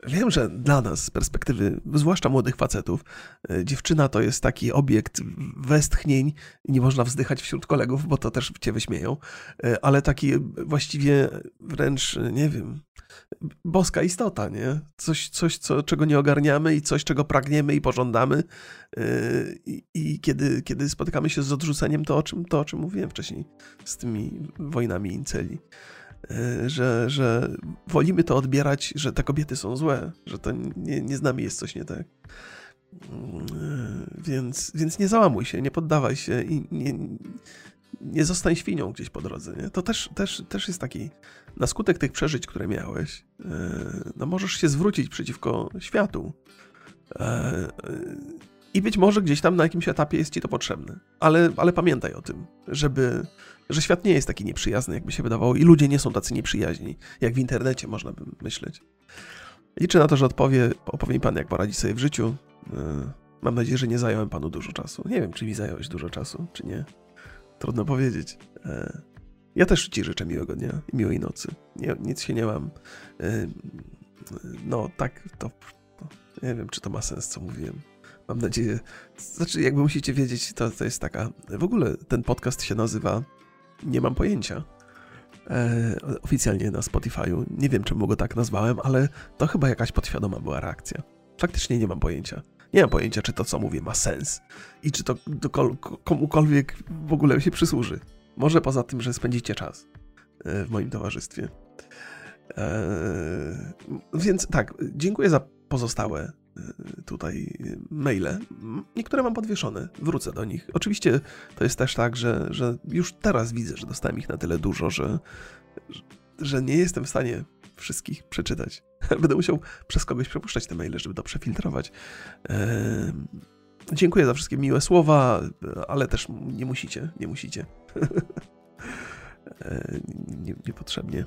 Wiem, że dla nas z perspektywy, zwłaszcza młodych facetów, e, dziewczyna to jest taki obiekt westchnień nie można wzdychać wśród kolegów, bo to też cię wyśmieją, e, ale taki właściwie wręcz, nie wiem, boska istota, nie? Coś, coś co, czego nie ogarniamy i coś, czego pragniemy i pożądamy e, i, i kiedy, kiedy spotykamy się z odrzuceniem, to o, czym, to o czym mówiłem wcześniej, z tymi wojnami inceli. E, że, że wolimy to odbierać, że te kobiety są złe, że to nie, nie z nami jest coś nie tak. E, więc, więc nie załamuj się, nie poddawaj się i nie, nie zostań świnią gdzieś po drodze. Nie? To też, też, też jest taki, na skutek tych przeżyć, które miałeś, e, no możesz się zwrócić przeciwko światu. I być może gdzieś tam na jakimś etapie jest ci to potrzebne. Ale, ale pamiętaj o tym, żeby, że świat nie jest taki nieprzyjazny, jakby się wydawało, i ludzie nie są tacy nieprzyjaźni, jak w internecie można by myśleć. Liczę na to, że odpowie, opowie mi pan, jak poradzi sobie w życiu. E, mam nadzieję, że nie zająłem panu dużo czasu. Nie wiem, czy mi zająłeś dużo czasu, czy nie. Trudno powiedzieć. E, Ja też Ci życzę miłego dnia i miłej nocy. Nie, nic się nie mam. Yy, no, tak, to, Nie wiem, czy to ma sens, co mówiłem. Mam nadzieję. Znaczy, jakby musicie wiedzieć, to, to jest taka. W ogóle ten podcast się nazywa Nie mam pojęcia. E, oficjalnie na Spotify'u. Nie wiem, czemu go tak nazwałem, ale to chyba jakaś podświadoma była reakcja. Faktycznie nie mam pojęcia. Nie mam pojęcia, czy to, co mówię, ma sens i czy to komukolwiek w ogóle się przysłuży. Może poza tym, że spędzicie czas e, w moim towarzystwie. Eee, więc tak, dziękuję za pozostałe tutaj maile. Niektóre mam podwieszone, wrócę do nich. Oczywiście to jest też tak, że, że już teraz widzę, że dostałem ich na tyle dużo, że, że nie jestem w stanie wszystkich przeczytać. *laughs* Będę musiał przez kogoś przepuszczać te maile, żeby to przefiltrować. Dziękuję za wszystkie miłe słowa, ale też nie musicie, nie musicie. *laughs* nie, niepotrzebnie.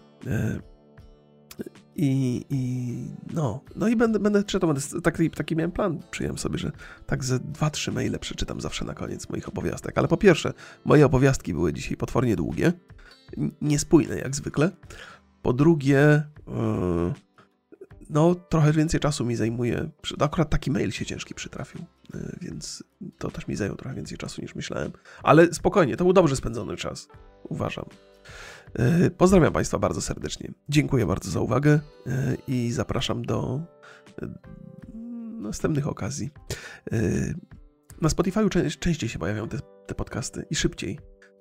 I, I, no, no i będę, będę czytał, będę, taki, taki miałem plan, przyjąłem sobie, że tak ze dwa, trzy maile przeczytam zawsze na koniec moich opowiastek. Ale po pierwsze, moje opowiastki były dzisiaj potwornie długie, niespójne jak zwykle. Po drugie, yy, no trochę więcej czasu mi zajmuje, akurat taki mail się ciężki przytrafił, yy, więc to też mi zajął trochę więcej czasu niż myślałem. Ale spokojnie, to był dobrze spędzony czas, uważam. E, pozdrawiam Państwa bardzo serdecznie. Dziękuję bardzo za uwagę e, i zapraszam do e, następnych okazji. Na Spotify częściej się pojawiają te, te podcasty i szybciej.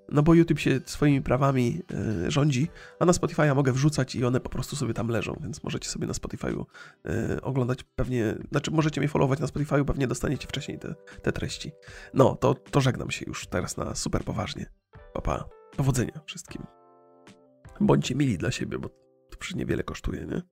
No bo YouTube się swoimi prawami rządzi, a na Spotify'a mogę wrzucać i one po prostu sobie tam leżą, więc możecie sobie na Spotify'u oglądać pewnie, znaczy możecie mnie followować na Spotify'u, pewnie dostaniecie wcześniej te, te treści. No, to, to żegnam się już teraz na super poważnie. Papa, pa. powodzenia wszystkim. Bądźcie mili dla siebie, bo to przecież niewiele kosztuje, nie?